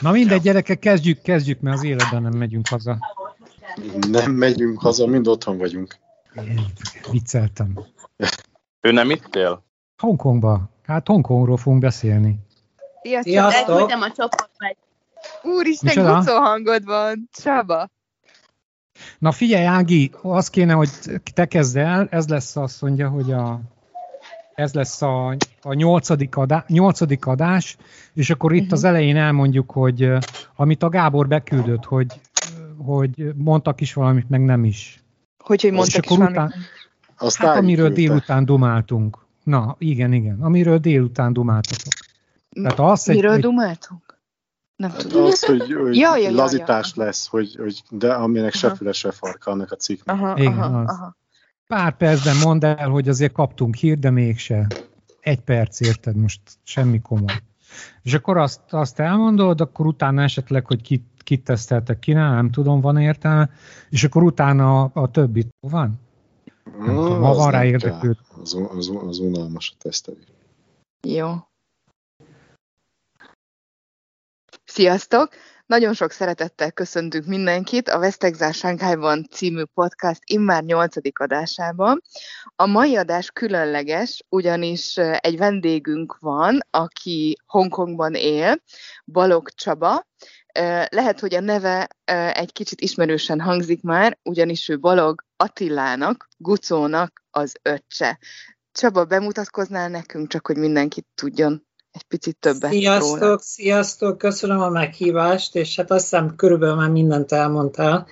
Na mindegy, gyerekek, kezdjük, kezdjük, mert az életben nem megyünk haza. Nem megyünk haza, mind otthon vagyunk. Én vicceltem. Ő nem itt él? Hongkongba. Hát Hongkongról fogunk beszélni. Sziasztok! Sziasztok! Elküldtem a csoportba. Úristen, Micsoda? kucó hangod van, Csaba. Na figyelj, Ági, az kéne, hogy te kezd el, ez lesz azt mondja, hogy a, ez lesz a, a nyolcadik, adá, nyolcadik adás, és akkor itt az elején elmondjuk, hogy amit a Gábor beküldött, hogy, hogy mondtak is valamit, meg nem is. Hogy, hogy és mondtak is akkor valamit. után, Azt hát amiről küldte. délután dumáltunk. Na, igen, igen, amiről délután dumáltatok. Tehát az egy, Miről egy, dumáltunk? Nem Hát tudom. az, hogy, hogy Ja, ja, ja, lazítás ja. lesz, hogy, hogy, de aminek se Aha. füle, se farka annak a cikknek. Aha, Igen, aha, az. aha. Pár percben mondd el, hogy azért kaptunk hír, de mégse. Egy perc, érted? Most semmi komoly. És akkor azt, azt elmondod, akkor utána esetleg, hogy kit, kit teszteltek ki, nem tudom, van értelme, és akkor utána a, a többit van? Hmm, tudom, ha az van rá nem érdeklőd. Az, az, az unalmas a tesztelés. Jó. Sziasztok! Nagyon sok szeretettel köszöntünk mindenkit a Vesztegzár Sánkhájban című podcast immár nyolcadik adásában. A mai adás különleges, ugyanis egy vendégünk van, aki Hongkongban él, Balog Csaba. Eh, Lehet, hogy a neve egy kicsit ismerősen hangzik már, ugyanis ő Balog Attilának, Gucónak az öccse. Csaba, bemutatkoznál nekünk, csak hogy mindenki tudjon egy picit többet Sziasztok, róla. sziasztok, köszönöm a meghívást, és hát azt hiszem körülbelül már mindent elmondtál.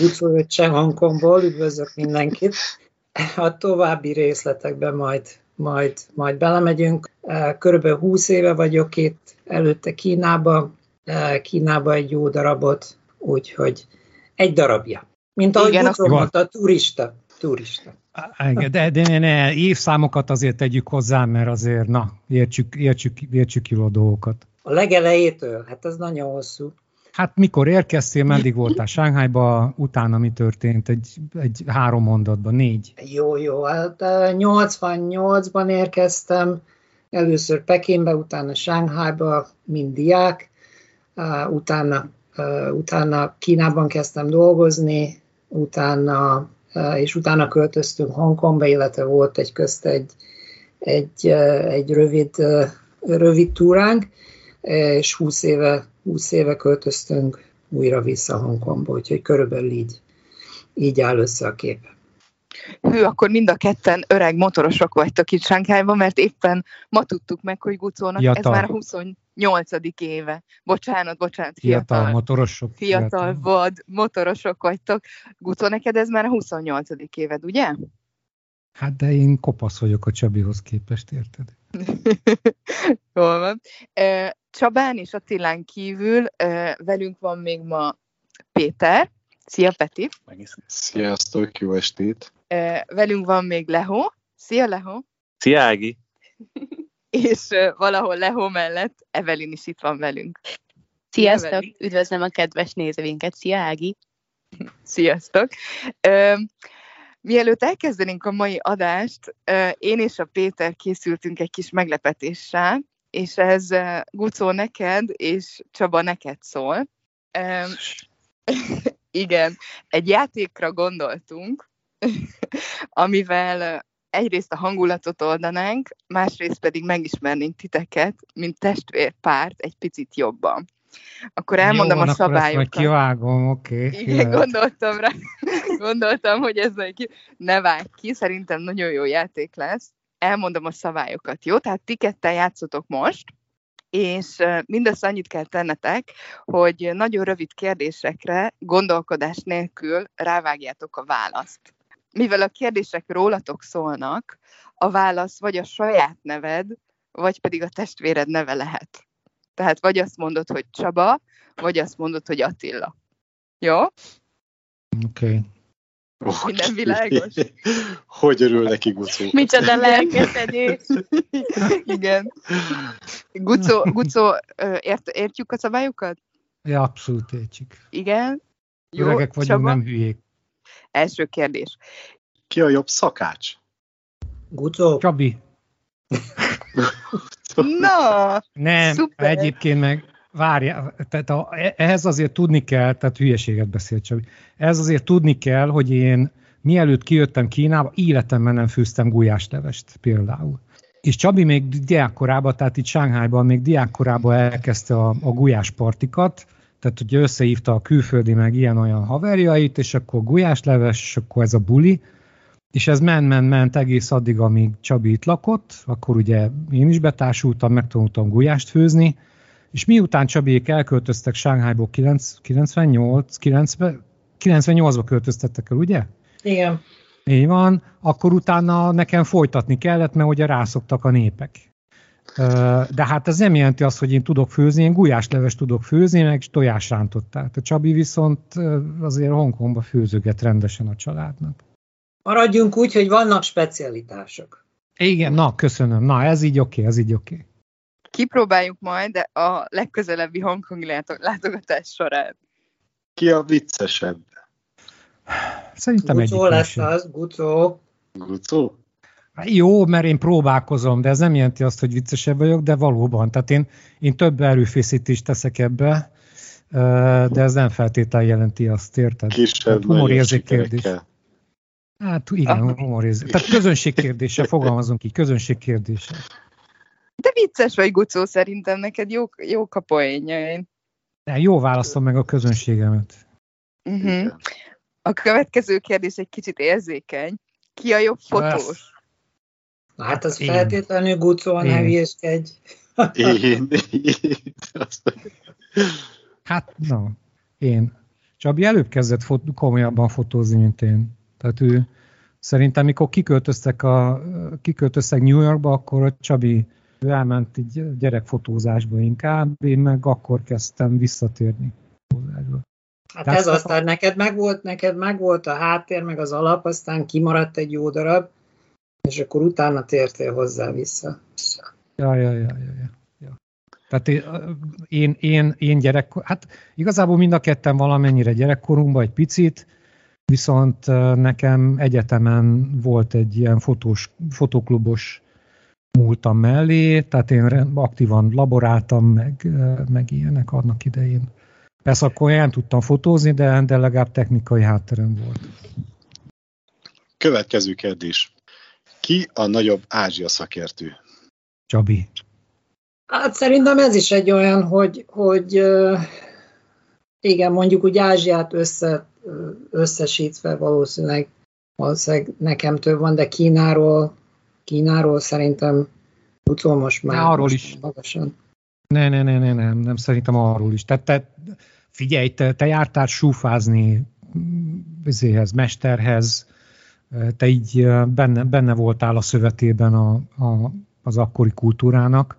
Gucó öccse Hongkongból, üdvözlök mindenkit. A további részletekben majd, majd, majd belemegyünk. Eh, Körülbelül 20 éve vagyok itt, előtte Kínába, eh, Kínába egy jó darabot, úgyhogy egy darabja. Mint ahogy Igen, Gucó mondta, turista. Turista. De, de ne, ne, évszámokat azért tegyük hozzá, mert azért, na, értsük, értsük, értsük jól a dolgokat. A legelejétől, hát ez nagyon hosszú. Hát mikor érkeztél, meddig voltál Sánkhájba, utána mi történt? Egy, egy három mondatban, négy. Jó, jó. Hát eh, 88-ban érkeztem, először Pekínbe, utána Shanghaiba, mint diák, utána, utána Kínában kezdtem dolgozni, utána, és utána költöztünk Hongkongba, illetve volt egy közt egy, egy, eh, egy rövid, eh, rövid túránk, eh, és 20 éve, 20 éve költöztünk újra vissza Hongkongba, úgyhogy körülbelül így, így áll össze a kép. Hű, akkor mind a ketten öreg motorosok vagytok itt Sánkhájban, mert éppen ma tudtuk meg, hogy Gucónak Fiatal. ez már a 28. éve. Bocsánat, bocsánat, Fiatal, fiatal. motorosok. Fiatal, vad, motorosok vagytok. Gucó, neked ez már a 28. éved, ugye? Hát de én kopasz vagyok a Csabihoz képest, érted? Jól van. Csabán és Attilán kívül velünk van még ma Péter. Szia, Peti. Sziasztok, jó estét! Velünk van még Leho. Szia, Leho. Szia, Ági! És valahol Leho mellett Evelyn is itt van velünk. Sziasztok! Evelyn. Üdvözlöm a kedves nézőinket! Szia, Ági! Sziasztok! Mielőtt elkezdenénk a mai adást, én és a Péter készültünk egy kis meglepetéssel, és ez Gucó neked és Csaba neked szól. Igen, egy játékra gondoltunk, amivel egyrészt a hangulatot oldanánk, másrészt pedig megismernénk titeket, mint testvérpárt egy picit jobban. Akkor elmondom Jó, a szabályokat. kivágom, oké. Okay, Igen, gondoltam rá. Gondoltam, hogy ez ki. Ne vágj ki, szerintem nagyon jó játék lesz. Elmondom a szabályokat, jó? Tehát ti ketten játszotok most, és mindössze annyit kell tennetek, hogy nagyon rövid kérdésekre gondolkodás nélkül rávágjátok a választ. Mivel a kérdések rólatok szólnak, a válasz vagy a saját neved, vagy pedig a testvéred neve lehet. Tehát vagy azt mondod, hogy Csaba, vagy azt mondod, hogy Attila. Jó? Okay. Okay. Minden világos? hogy örül neki Gucó? Micsoda lelkesedés! Igen. Gucó, Gucó ért, értjük a szabályokat? Ja, abszolút értjük. Igen. Jó, Öregek vagyunk, Csaba? nem hülyék. Első kérdés. Ki a jobb szakács? Gucó, Csabi, Na, nem, Szuper. egyébként meg Várjál, tehát a, ehhez azért tudni kell, tehát hülyeséget beszél Csabi, ehhez azért tudni kell, hogy én mielőtt kijöttem Kínába, életemben nem főztem gulyáslevest például. És Csabi még diákkorában, tehát itt Sánghájban még diákkorában elkezdte a, a gulyáspartikat, tehát hogy összehívta a külföldi meg ilyen-olyan haverjait, és akkor gulyásleves, és akkor ez a buli, és ez ment, ment, ment egész addig, amíg Csabi itt lakott, akkor ugye én is betársultam, megtanultam gulyást főzni, és miután Csabiék elköltöztek Sánghájból 98, 90, 98-ba költöztettek el, ugye? Igen. Így van, akkor utána nekem folytatni kellett, mert ugye rászoktak a népek. De hát ez nem jelenti azt, hogy én tudok főzni, én gulyásleves tudok főzni, meg tojásrántottát. A Csabi viszont azért Hongkongba főzöget rendesen a családnak. Maradjunk úgy, hogy vannak specialitások. Igen, na, köszönöm. Na, ez így oké, ez így oké. Kipróbáljuk majd de a legközelebbi hongkongi látogatás során. Ki a viccesebb? Szerintem egyik Gucó lesz az, Gucó. Gucó? Jó, mert én próbálkozom, de ez nem jelenti azt, hogy viccesebb vagyok, de valóban. Tehát én, én több erőfészítést teszek ebbe, de ez nem feltétlenül jelenti azt, érted? Kisebb, Tehát humorérzék kérdés. Hát igen, humorérzék. Tehát közönség kérdése, fogalmazunk így, közönség kérdése. De vicces vagy, Gucó, szerintem neked jó, jó a poénjaid. De jó választom meg a közönségemet. Uh-huh. A következő kérdés egy kicsit érzékeny. Ki a jobb fotós? Hát az Én. feltétlenül Gucó, ne hülyeskedj. Én, én. Azt- Hát, na, én. Csabi előbb kezdett fot- komolyabban fotózni, mint én. Tehát ő szerintem, mikor kiköltöztek, a, kiköltöztek New Yorkba, akkor a Csabi ő elment így gyerekfotózásba inkább, én meg akkor kezdtem visszatérni fotózásba. Hát Tehát ez a- aztán neked megvolt, neked megvolt a háttér, meg az alap, aztán kimaradt egy jó darab, és akkor utána tértél hozzá vissza. Ja, ja, ja, ja, ja. ja. Tehát én, én, én, én gyerek, hát igazából mind a ketten valamennyire gyerekkorunkban egy picit, viszont nekem egyetemen volt egy ilyen fotós, fotóklubos múltam mellé, tehát én aktívan laboráltam, meg, meg ilyenek annak idején. Persze akkor én nem tudtam fotózni, de, de legalább technikai hátterem volt. Következő kérdés. Ki a nagyobb Ázsia szakértő? Csabi. Hát szerintem ez is egy olyan, hogy, hogy igen, mondjuk úgy Ázsiát össze, összesítve valószínűleg, valószínűleg nekem több van, de Kínáról, Kínáról szerintem Gucó most már De arról most is. magasan. Ne, ne, ne, ne, nem, nem, szerintem arról is. Tehát te, figyelj, te, te jártál súfázni mm, izéhez, mesterhez, te így benne, benne voltál a szövetében a, a, az akkori kultúrának.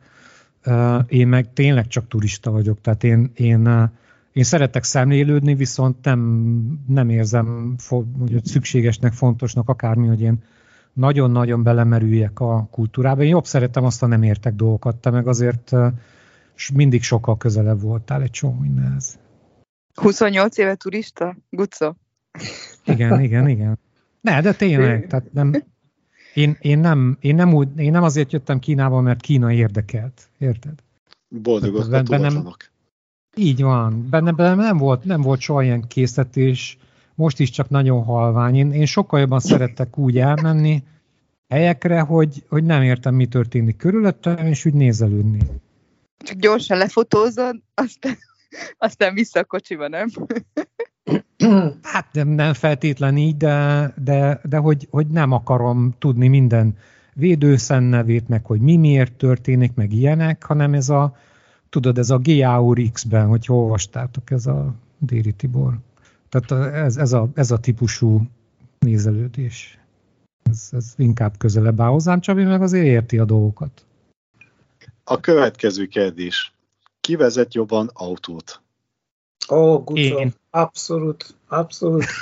Én meg tényleg csak turista vagyok, tehát én, én, én szeretek szemlélődni, viszont nem, nem érzem hogy szükségesnek, fontosnak akármi, hogy én nagyon-nagyon belemerüljek a kultúrába. Én jobb szeretem azt a nem értek dolgokat, te meg azért mindig sokkal közelebb voltál egy csomó mindenhez. 28 éve turista? Gucó? Igen, igen, igen. Ne, de tényleg, tehát nem, én, én, nem, én, nem úgy, én nem azért jöttem Kínába, mert Kína érdekelt, érted? Boldogok a Bennem-. Így van, benne, benne nem, volt, nem volt soha ilyen készítés, most is csak nagyon halvány. Én, én sokkal jobban szerettek úgy elmenni helyekre, hogy, hogy nem értem, mi történik körülöttem, és úgy nézelődni. Csak gyorsan lefotózod, aztán, aztán vissza a kocsiba, nem? Hát nem, nem feltétlen így, de, de, de hogy, hogy nem akarom tudni minden védőszen nevét, meg hogy mi miért történik, meg ilyenek, hanem ez a, tudod, ez a G.A.U.R. X-ben, hogy olvastátok, ez a Déri Tibor. Tehát ez, ez, a, ez a típusú nézelődés. Ez, ez inkább közelebb áll hozzám, Csabi meg azért érti a dolgokat. A következő kérdés. Ki vezet jobban autót? Ó, Gucó, Én. abszolút, abszolút.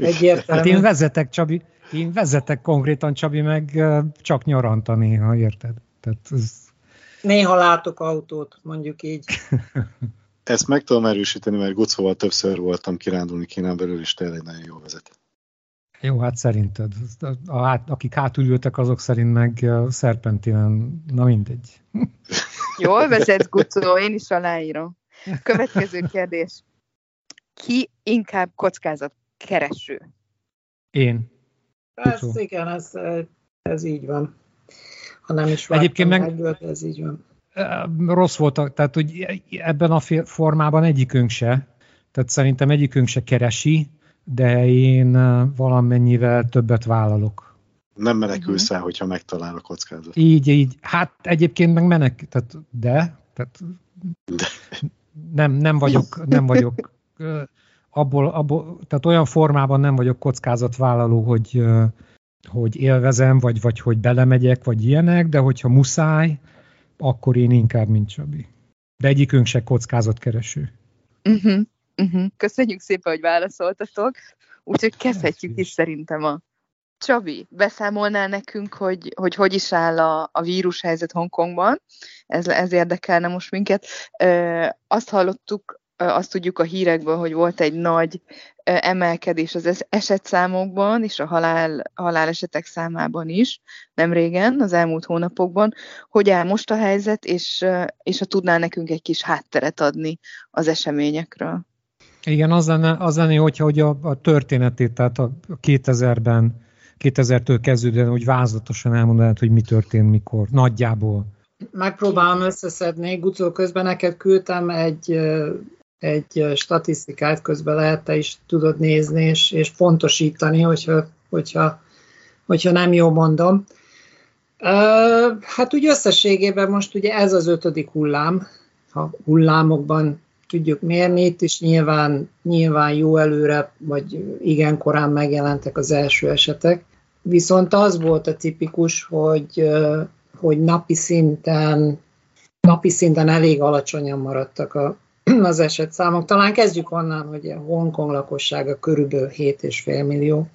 Hát Egyértelmű. én vezetek, Csabi, én vezetek konkrétan, Csabi, meg csak nyaranta néha, érted? Tehát ez, Néha látok autót, mondjuk így. Ezt meg tudom erősíteni, mert Gucóval többször voltam kirándulni Kínán belül, és tényleg nagyon jól vezet. Jó, hát szerinted. A, a, akik hátulültek, azok szerint meg szerpentinen, na mindegy. Jól vezet, Gucó, én is aláírom. Következő kérdés. Ki inkább kockázat kereső? Én. Ez, Gucó. igen, ez, ez így van. Ha nem is Egyébként meg- egyből, ez így van. Rossz voltak, tehát hogy ebben a formában egyikünk se. Tehát szerintem egyikünk se keresi, de én valamennyivel többet vállalok. Nem menekülsz Mhm. el, hogyha megtalál a kockázat. Így, így. Hát egyébként meg menek, tehát de, tehát De. Nem, nem vagyok, nem vagyok abból, abból, tehát olyan formában nem vagyok kockázatvállaló, hogy, hogy élvezem, vagy, vagy hogy belemegyek, vagy ilyenek, de hogyha muszáj, akkor én inkább, mint Csabi. De egyikünk se kockázatkereső. Uh-huh. Uh-huh. Köszönjük szépen, hogy válaszoltatok. Úgyhogy kezdhetjük is szerintem a Csabi, beszámolnál nekünk, hogy hogy, hogy is áll a, a vírushelyzet Hongkongban? Ez, ez érdekelne most minket. Ö, azt hallottuk, azt tudjuk a hírekből, hogy volt egy nagy emelkedés az es- esetszámokban és a halál, halálesetek számában is, nem régen, az elmúlt hónapokban. Hogy áll most a helyzet, és, és ha tudnál nekünk egy kis hátteret adni az eseményekről? Igen, az lenne, az lenne hogyha hogy a, a történetét, tehát a 2000-ben, 2000-től kezdődően úgy vázlatosan elmondanád, hogy mi történt, mikor, nagyjából. Megpróbálom összeszedni. Gucó, közben neked küldtem egy, egy statisztikát, közben lehet te is tudod nézni, és, és pontosítani, hogyha, hogyha, hogyha nem jó mondom. Hát úgy összességében most ugye ez az ötödik hullám, ha hullámokban tudjuk mérni, itt is nyilván, nyilván jó előre, vagy igen korán megjelentek az első esetek. Viszont az volt a tipikus, hogy, hogy napi szinten, napi szinten elég alacsonyan maradtak a, az esetszámok. Talán kezdjük onnan, hogy a Hongkong lakossága körülbelül 7,5 millió,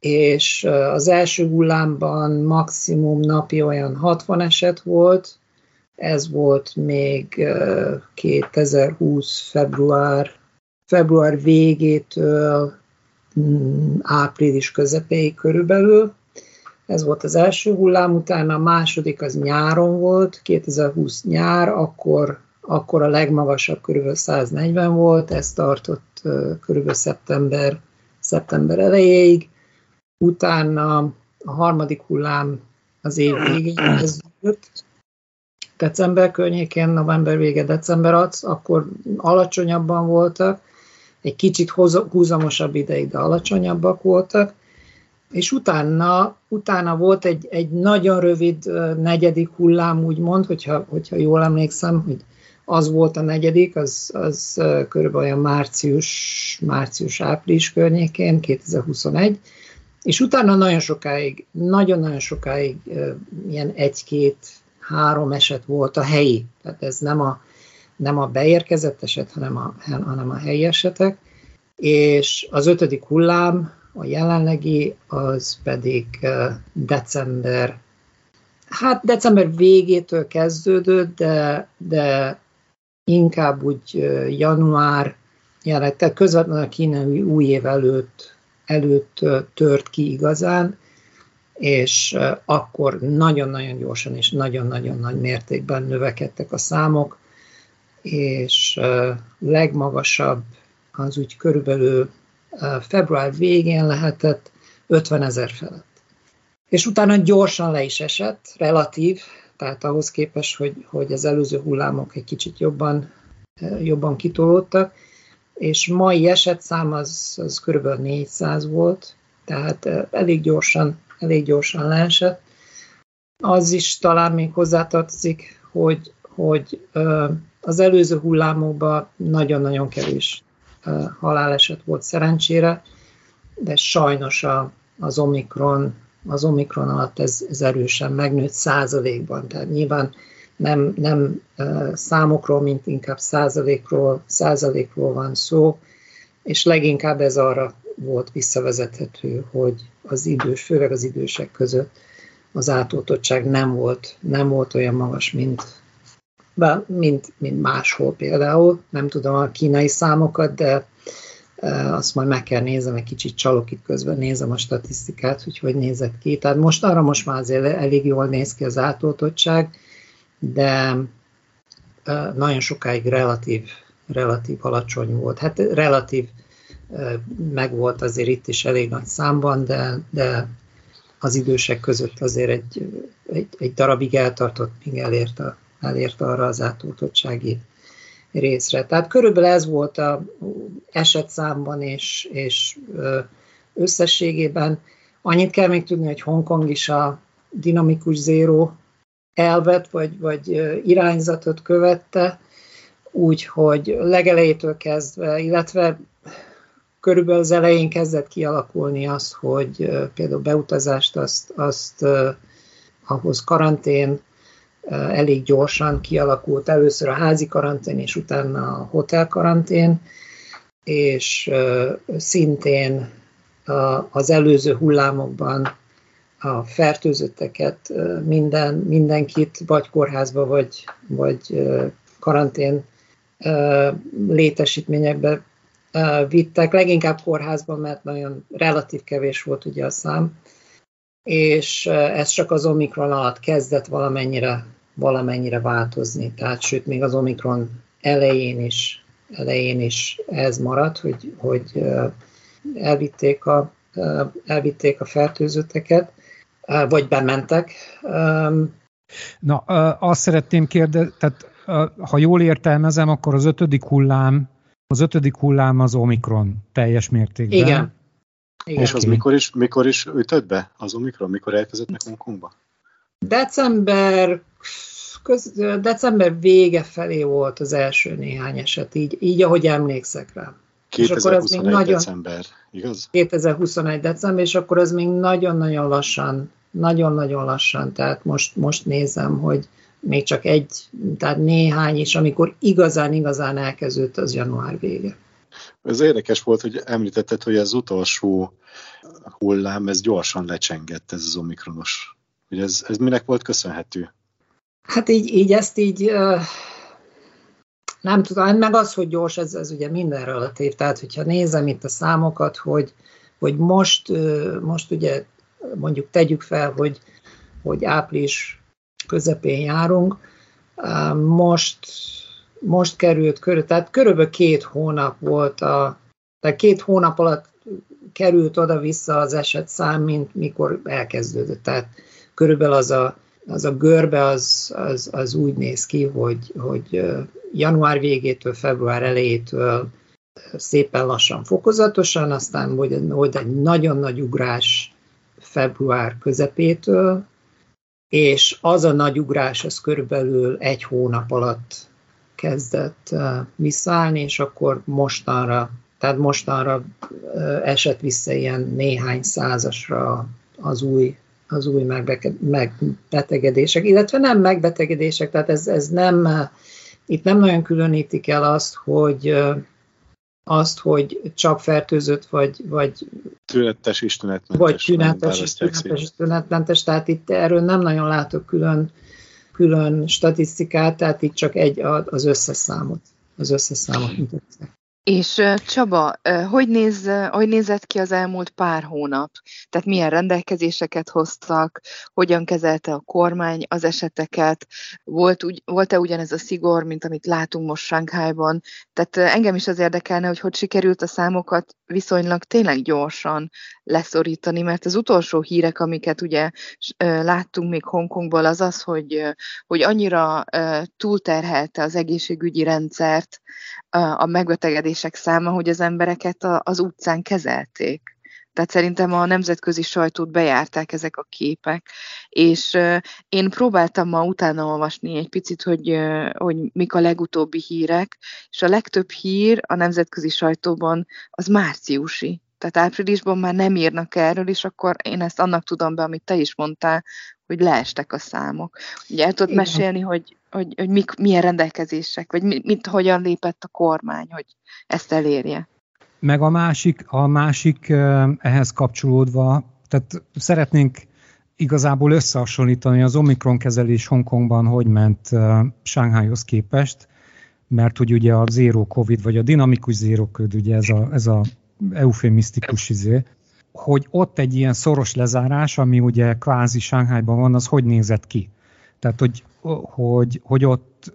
és az első hullámban maximum napi olyan 60 eset volt, ez volt még ö, 2020 február, február végétől április közepéig körülbelül. Ez volt az első hullám, utána a második az nyáron volt, 2020 nyár, akkor, akkor a legmagasabb körülbelül 140 volt, ez tartott körülbelül szeptember, szeptember elejéig. Utána a harmadik hullám az év végén kezdődött, december környékén, november vége, december az, akkor alacsonyabban voltak, egy kicsit húzamosabb ideig, de alacsonyabbak voltak, és utána, utána volt egy, egy nagyon rövid negyedik hullám, úgymond, hogyha, hogyha jól emlékszem, hogy az volt a negyedik, az, az körülbelül március, március-április környékén, 2021, és utána nagyon sokáig, nagyon-nagyon sokáig ilyen egy-két, három eset volt a helyi, tehát ez nem a, nem a beérkezett eset, hanem a, hanem a helyi esetek, és az ötödik hullám, a jelenlegi, az pedig december, hát december végétől kezdődött, de, de inkább úgy január, jelenleg, tehát közvetlenül a kínai új év előtt, előtt tört ki igazán, és akkor nagyon-nagyon gyorsan és nagyon-nagyon nagy mértékben növekedtek a számok, és legmagasabb az úgy körülbelül február végén lehetett 50 ezer felett. És utána gyorsan le is esett, relatív, tehát ahhoz képest, hogy, hogy az előző hullámok egy kicsit jobban, jobban kitolódtak, és mai esetszám az, az kb. 400 volt, tehát elég gyorsan, elég gyorsan leesett. Az is talán még hozzátartozik, hogy, hogy az előző hullámokban nagyon-nagyon kevés haláleset volt szerencsére, de sajnos a, az Omikron, az Omikron alatt ez, ez erősen megnőtt százalékban, tehát nyilván nem, nem számokról, mint inkább százalékról, százalékról van szó, és leginkább ez arra volt visszavezethető, hogy az idős, főleg az idősek között az átoltottság nem volt, nem volt olyan magas, mint, mint, mint máshol például. Nem tudom a kínai számokat, de e, azt majd meg kell nézem, egy kicsit csalok itt közben, nézem a statisztikát, hogy hogy nézett ki. Tehát most arra most már azért elég jól néz ki az átoltottság, de, nagyon sokáig relatív, relatív alacsony volt. Hát relatív meg volt azért itt is elég nagy számban, de, de az idősek között azért egy, egy, egy darabig eltartott, míg elért, a, elért arra az átoltottsági részre. Tehát körülbelül ez volt a esetszámban és, és összességében. Annyit kell még tudni, hogy Hongkong is a dinamikus zéró elvet vagy, vagy irányzatot követte, úgyhogy legelejétől kezdve, illetve körülbelül az elején kezdett kialakulni az, hogy például beutazást azt, azt ahhoz karantén elég gyorsan kialakult. Először a házi karantén, és utána a hotel karantén, és szintén az előző hullámokban a fertőzötteket, minden, mindenkit vagy kórházba, vagy, vagy karantén létesítményekbe vittek, leginkább kórházban, mert nagyon relatív kevés volt ugye a szám, és ez csak az Omikron alatt kezdett valamennyire, valamennyire változni. Tehát sőt, még az Omikron elején is, elején is ez maradt, hogy, hogy elvitték a, elvitték a fertőzötteket, vagy bementek. Na, azt szeretném kérdezni, tehát ha jól értelmezem, akkor az ötödik hullám, az ötödik hullám az Omikron teljes mértékben. Igen. Igen. És az mikor is, mikor is ütött be az Omikron? Mikor elkezdett meg Hongkongba? December, köz, december vége felé volt az első néhány eset, így, így ahogy emlékszek rá. 2021 nagyon, december, igaz? 2021 december, és akkor az még nagyon-nagyon lassan, nagyon-nagyon lassan, tehát most, most nézem, hogy még csak egy, tehát néhány is, amikor igazán-igazán elkezdődött, az január vége. Ez érdekes volt, hogy említetted, hogy az utolsó hullám, ez gyorsan lecsengett, ez az omikronos. Ugye ez, ez minek volt köszönhető? Hát így, így ezt így nem tudom, meg az, hogy gyors, ez, ez ugye minden relatív. Tehát, hogyha nézem itt a számokat, hogy, hogy most, most ugye mondjuk tegyük fel, hogy, hogy április közepén járunk, most, most került körül, tehát körülbelül két hónap volt a, tehát két hónap alatt került oda-vissza az eset szám, mint mikor elkezdődött. Tehát körülbelül az a, az a görbe az, az, az úgy néz ki, hogy, hogy január végétől, február elejétől szépen lassan, fokozatosan, aztán volt egy nagyon nagy ugrás február közepétől, és az a nagy ugrás, az körülbelül egy hónap alatt kezdett visszaállni, és akkor mostanra, tehát mostanra esett vissza ilyen néhány százasra az új, az új megbetegedések, illetve nem megbetegedések, tehát ez, ez nem, itt nem nagyon különítik el azt, hogy azt, hogy csak fertőzött, vagy, vagy tünetes és tünetmentes. Vagy tünetes és tünetes és tünetmentes, tehát itt erről nem nagyon látok külön, külön statisztikát, tehát itt csak egy az összes számot, az összes számot mutatják. És Csaba, hogy, néz, hogy nézett ki az elmúlt pár hónap? Tehát milyen rendelkezéseket hoztak, hogyan kezelte a kormány az eseteket, volt, volt-e ugyanez a szigor, mint amit látunk most Sánkhájban? Tehát engem is az érdekelne, hogy hogy sikerült a számokat viszonylag tényleg gyorsan leszorítani, mert az utolsó hírek, amiket ugye láttunk még Hongkongból, az az, hogy, hogy annyira túlterhelte az egészségügyi rendszert a megbetegedések száma, hogy az embereket az utcán kezelték. Tehát szerintem a nemzetközi sajtót bejárták ezek a képek, és én próbáltam ma utána olvasni egy picit, hogy, hogy mik a legutóbbi hírek, és a legtöbb hír a nemzetközi sajtóban az márciusi. Tehát áprilisban már nem írnak erről, és akkor én ezt annak tudom be, amit te is mondtál, hogy leestek a számok. Ugye el tudod mesélni, hogy, hogy, hogy mik, milyen rendelkezések, vagy mit, mit, hogyan lépett a kormány, hogy ezt elérje? Meg a másik, a másik ehhez kapcsolódva, tehát szeretnénk igazából összehasonlítani az Omikron kezelés Hongkongban, hogy ment Shanghaihoz képest, mert hogy ugye a zero covid, vagy a dinamikus zero covid, ugye ez a, ez a eufemisztikus izé, hogy ott egy ilyen szoros lezárás, ami ugye kvázi Shanghaiban van, az hogy nézett ki? Tehát, hogy, hogy, hogy ott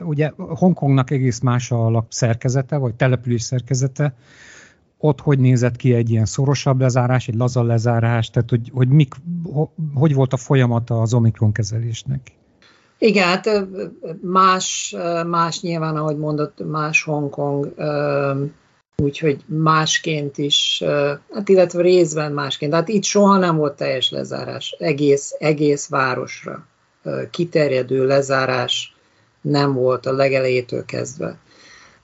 ugye Hongkongnak egész más a lak szerkezete, vagy település szerkezete, ott hogy nézett ki egy ilyen szorosabb lezárás, egy laza lezárás, tehát hogy, hogy mik, hogy volt a folyamata az Omikron kezelésnek? Igen, hát más, más nyilván, ahogy mondott, más Hongkong, úgyhogy másként is, hát illetve részben másként. Hát itt soha nem volt teljes lezárás, egész, egész városra kiterjedő lezárás nem volt a legelejétől kezdve.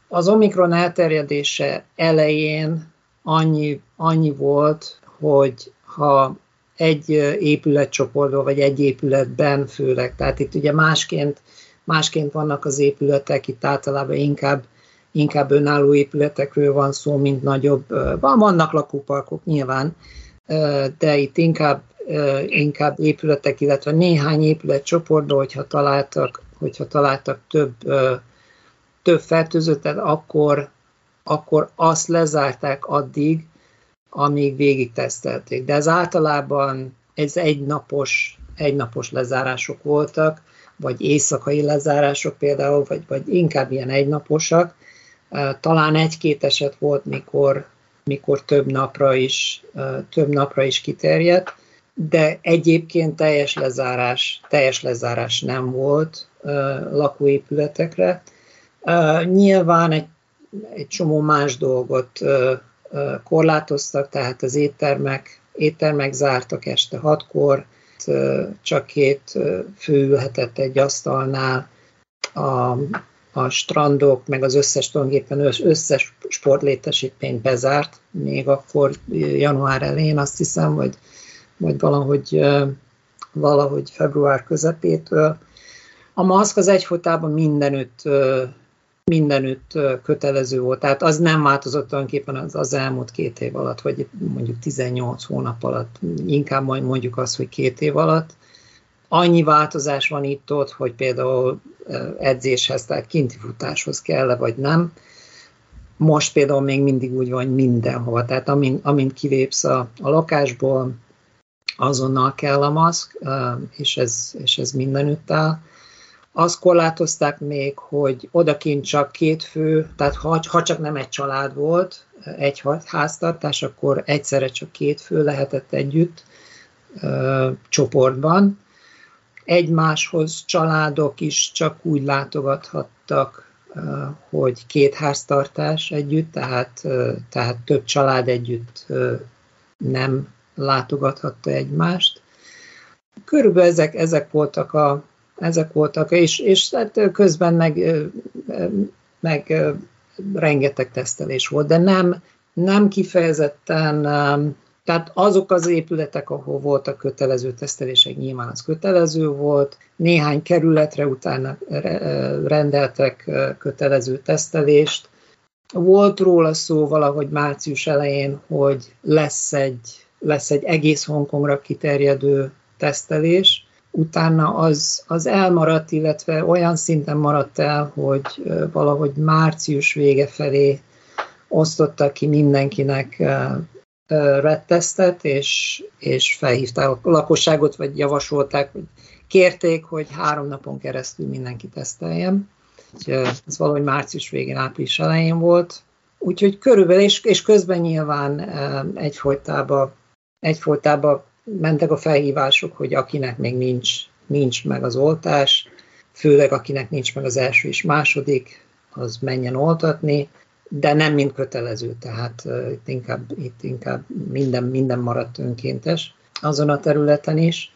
Az Omikron elterjedése elején annyi, annyi volt, hogy ha egy épületcsoportban, vagy egy épületben főleg, tehát itt ugye másként, másként vannak az épületek, itt általában inkább, inkább önálló épületekről van szó, mint nagyobb, vannak lakóparkok nyilván, de itt inkább, inkább épületek, illetve néhány épületcsoportban, hogyha találtak, hogyha találtak több, több fertőzöttet, akkor, akkor azt lezárták addig, amíg végig tesztelték. De ez általában ez egynapos, egynapos lezárások voltak, vagy éjszakai lezárások például, vagy, vagy inkább ilyen egynaposak. Talán egy-két eset volt, mikor, mikor több napra is, több napra is kiterjedt, de egyébként teljes lezárás, teljes lezárás nem volt lakóépületekre. Nyilván egy, egy csomó más dolgot korlátoztak, tehát az éttermek, éttermek zártak este hatkor, csak két fő ülhetett egy asztalnál, a, a strandok, meg az összes tulajdonképpen összes sportlétesítményt bezárt, még akkor január elején azt hiszem, vagy, vagy valahogy, valahogy február közepétől. A maszk az egyfolytában mindenütt mindenütt kötelező volt. Tehát az nem változott tulajdonképpen az, az elmúlt két év alatt, vagy mondjuk 18 hónap alatt, inkább majd mondjuk azt, hogy két év alatt. Annyi változás van itt ott, hogy például edzéshez, tehát kinti futáshoz kell vagy nem. Most például még mindig úgy van, mindenhova. Tehát amint, amint kilépsz a, a lakásból, azonnal kell a maszk, és ez, és ez mindenütt áll azt korlátozták még, hogy odakint csak két fő, tehát ha, ha csak nem egy család volt, egy háztartás, akkor egyszerre csak két fő lehetett együtt ö, csoportban. Egymáshoz családok is csak úgy látogathattak, ö, hogy két háztartás együtt, tehát, ö, tehát több család együtt ö, nem látogathatta egymást. Körülbelül ezek, ezek voltak a, ezek voltak, és, és hát közben meg, meg rengeteg tesztelés volt, de nem, nem kifejezetten, tehát azok az épületek, ahol voltak kötelező tesztelések, nyilván az kötelező volt, néhány kerületre utána rendeltek kötelező tesztelést. Volt róla szó valahogy március elején, hogy lesz egy, lesz egy egész Hongkongra kiterjedő tesztelés, utána az, az elmaradt, illetve olyan szinten maradt el, hogy valahogy március vége felé osztottak ki mindenkinek rettesztet, és, és felhívták a lakosságot, vagy javasolták, hogy kérték, hogy három napon keresztül mindenki teszteljen. Ez valahogy március végén, április elején volt. Úgyhogy körülbelül, és, és közben nyilván egyfolytában, egyfolytában mentek a felhívások, hogy akinek még nincs, nincs meg az oltás, főleg akinek nincs meg az első és második, az menjen oltatni, de nem mind kötelező, tehát uh, itt inkább, itt inkább minden, minden maradt önkéntes azon a területen is.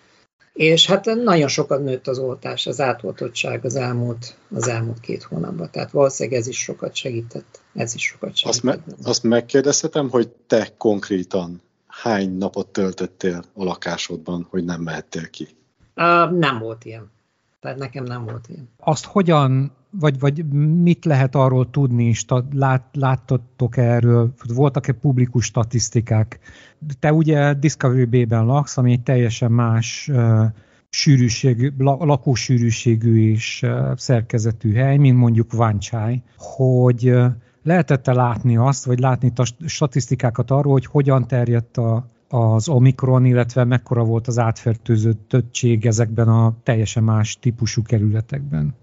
És hát nagyon sokat nőtt az oltás, az átoltottság az elmúlt, az elmúlt két hónapban. Tehát valószínűleg ez is sokat segített. Ez is sokat segített. Azt, me- azt megkérdezhetem, hogy te konkrétan hány napot töltöttél a lakásodban, hogy nem mehettél ki? Uh, nem volt ilyen. Tehát nekem nem volt ilyen. Azt hogyan, vagy, vagy mit lehet arról tudni, lát, láttatok erről, voltak-e publikus statisztikák? Te ugye Discovery Bay-ben laksz, ami egy teljesen más uh, sűrűségű, lakósűrűségű és uh, szerkezetű hely, mint mondjuk Vanchai, hogy uh, lehetette látni azt, vagy látni a statisztikákat arról, hogy hogyan terjedt a az Omikron, illetve mekkora volt az átfertőzöttség ezekben a teljesen más típusú kerületekben?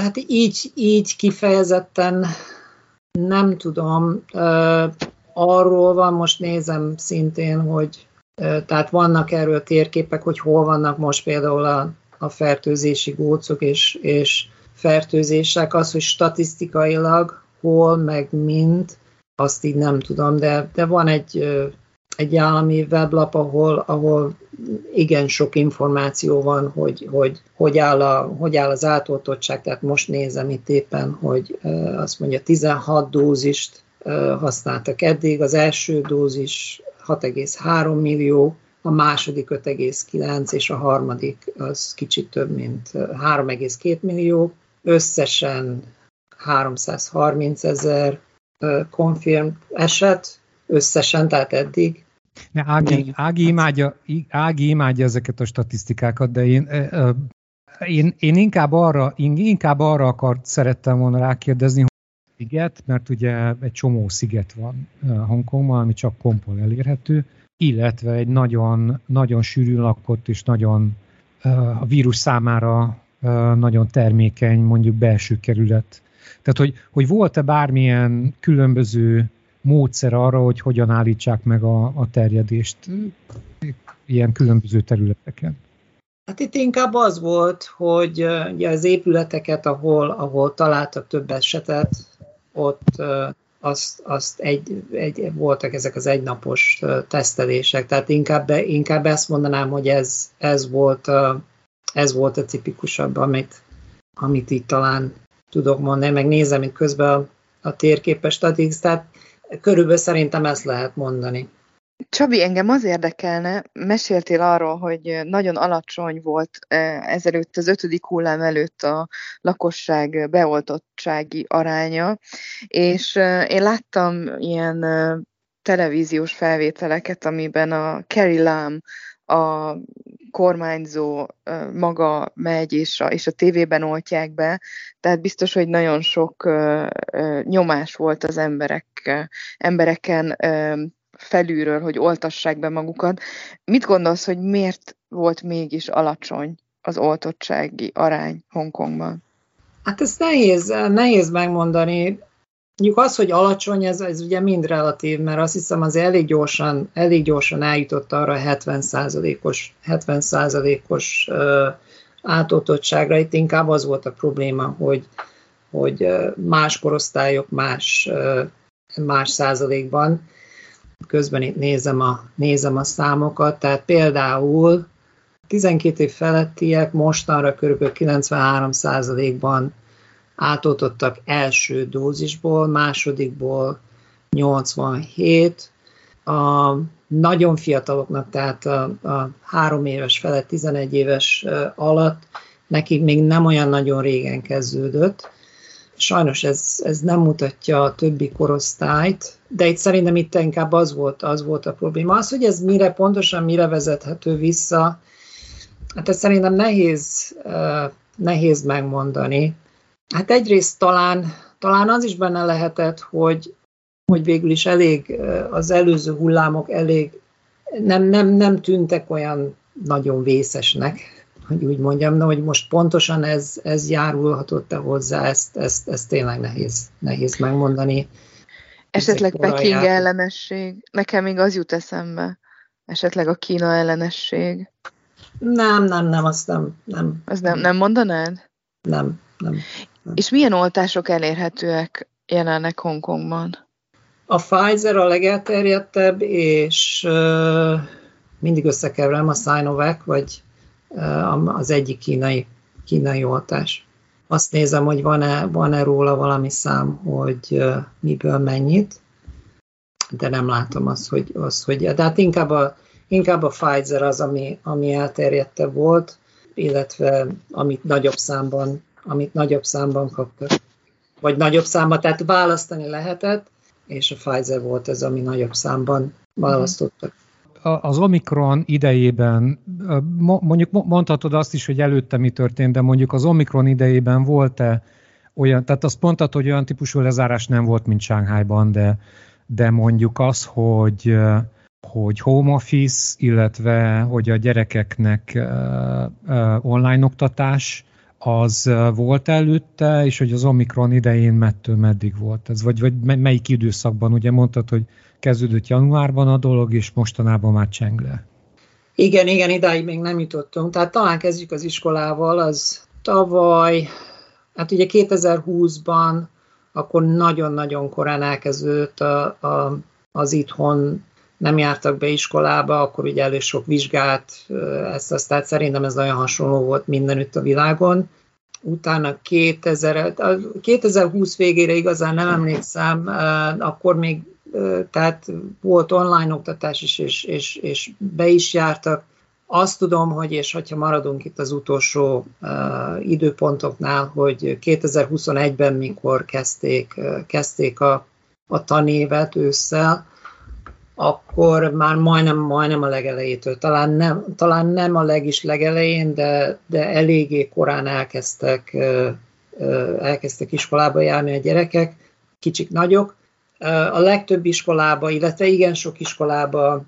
Hát így, így kifejezetten nem tudom. Arról van, most nézem szintén, hogy tehát vannak erről térképek, hogy hol vannak most például a, a fertőzési gócok és, és fertőzések. Az, hogy statisztikailag hol, meg mind, azt így nem tudom, de, de van egy, egy állami weblap, ahol, ahol igen sok információ van, hogy hogy, hogy, áll, a, hogy áll az átoltottság, tehát most nézem itt éppen, hogy azt mondja 16 dózist használtak eddig, az első dózis 6,3 millió, a második 5,9 és a harmadik az kicsit több, mint 3,2 millió. Összesen 330 ezer confirm eset, összesen, tehát eddig. Ne, Ági, Ági, imádja, Ági imádja ezeket a statisztikákat, de én, én, én inkább, arra, én inkább arra akart szerettem volna rákérdezni, hogy sziget, mert ugye egy csomó sziget van Hongkongban, ami csak kompol elérhető, illetve egy nagyon, nagyon sűrű lakott és nagyon a vírus számára nagyon termékeny, mondjuk belső kerület. Tehát, hogy, hogy volt-e bármilyen különböző módszer arra, hogy hogyan állítsák meg a, a terjedést ilyen különböző területeken? Hát itt inkább az volt, hogy ugye az épületeket, ahol, ahol találtak több esetet, ott azt, azt egy, egy, voltak ezek az egynapos tesztelések, tehát inkább, inkább ezt mondanám, hogy ez, ez, volt, ez volt a tipikusabb, amit, amit itt talán tudok mondani, meg nézem itt közben a, a térképes statisztikát, körülbelül szerintem ezt lehet mondani. Csabi, engem az érdekelne, meséltél arról, hogy nagyon alacsony volt ezelőtt, az ötödik hullám előtt a lakosság beoltottsági aránya, és én láttam ilyen televíziós felvételeket, amiben a Carrie Lam, a kormányzó maga megy, és a, és a tévében oltják be, tehát biztos, hogy nagyon sok nyomás volt az emberek, embereken felülről, hogy oltassák be magukat. Mit gondolsz, hogy miért volt mégis alacsony az oltottsági arány Hongkongban? Hát ez nehéz, nehéz megmondani. Mondjuk az, hogy alacsony, ez, ez ugye mind relatív, mert azt hiszem az elég gyorsan, elég gyorsan eljutott arra a 70%-os, 70%-os átoltottságra. Itt inkább az volt a probléma, hogy, hogy más korosztályok más, más százalékban közben itt nézem a, nézem a számokat, tehát például 12 év felettiek mostanra kb. 93%-ban átoltottak első dózisból, másodikból 87, a nagyon fiataloknak, tehát a, a három éves felett, 11 éves alatt, nekik még nem olyan nagyon régen kezdődött, Sajnos ez, ez nem mutatja a többi korosztályt, de itt szerintem itt inkább az volt, az volt a probléma. Az, hogy ez mire pontosan mire vezethető vissza, hát ez szerintem nehéz, nehéz megmondani. Hát egyrészt talán, talán az is benne lehetett, hogy, hogy végül is elég, az előző hullámok elég nem, nem, nem tűntek olyan nagyon vészesnek, hogy úgy mondjam, de hogy most pontosan ez, ez járulhatott-e hozzá, ezt, ezt, ezt tényleg nehéz, nehéz megmondani. Esetleg Peking ellenesség. Nekem még az jut eszembe. Esetleg a Kína ellenesség. Nem, nem, nem, azt nem. nem az nem, nem mondanád? Nem, nem, nem. És milyen oltások elérhetőek jelenleg Hongkongban? A Pfizer a legelterjedtebb, és uh, mindig összekeverem a Sinovac, vagy az egyik kínai, kínai oltás. Azt nézem, hogy van-e, van-e róla valami szám, hogy miből mennyit, de nem látom azt, hogy, azt, hogy de hát inkább a, inkább a Pfizer az, ami, ami elterjedte volt, illetve amit nagyobb számban, amit nagyobb számban kaptak. Vagy nagyobb számban, tehát választani lehetett, és a Pfizer volt ez, ami nagyobb számban választottak az Omikron idejében, mondjuk mondhatod azt is, hogy előtte mi történt, de mondjuk az Omikron idejében volt-e olyan, tehát azt mondtad, hogy olyan típusú lezárás nem volt, mint Sánkhájban, de, de mondjuk az, hogy hogy home office, illetve hogy a gyerekeknek online oktatás, az volt előtte, és hogy az Omikron idején mettől meddig volt ez? Vagy, vagy melyik időszakban? Ugye mondtad, hogy kezdődött januárban a dolog, és mostanában már cseng le. Igen, igen, idáig még nem jutottunk. Tehát talán kezdjük az iskolával, az tavaly, hát ugye 2020-ban akkor nagyon-nagyon korán elkezdődött a, a, az itthon nem jártak be iskolába, akkor ugye elég sok vizsgát, ezt azt, tehát szerintem ez nagyon hasonló volt mindenütt a világon. Utána 2000, 2020 végére igazán nem emlékszem, akkor még tehát volt online oktatás is, és, és, és be is jártak. Azt tudom, hogy, és hogyha maradunk itt az utolsó időpontoknál, hogy 2021-ben, mikor kezdték, kezdték a, a tanévet ősszel, akkor már majdnem, majdnem a legelejétől, talán nem, talán nem a legis legelején, de, de eléggé korán elkezdtek, elkezdtek iskolába járni a gyerekek, kicsik, nagyok. A legtöbb iskolába, illetve igen sok iskolába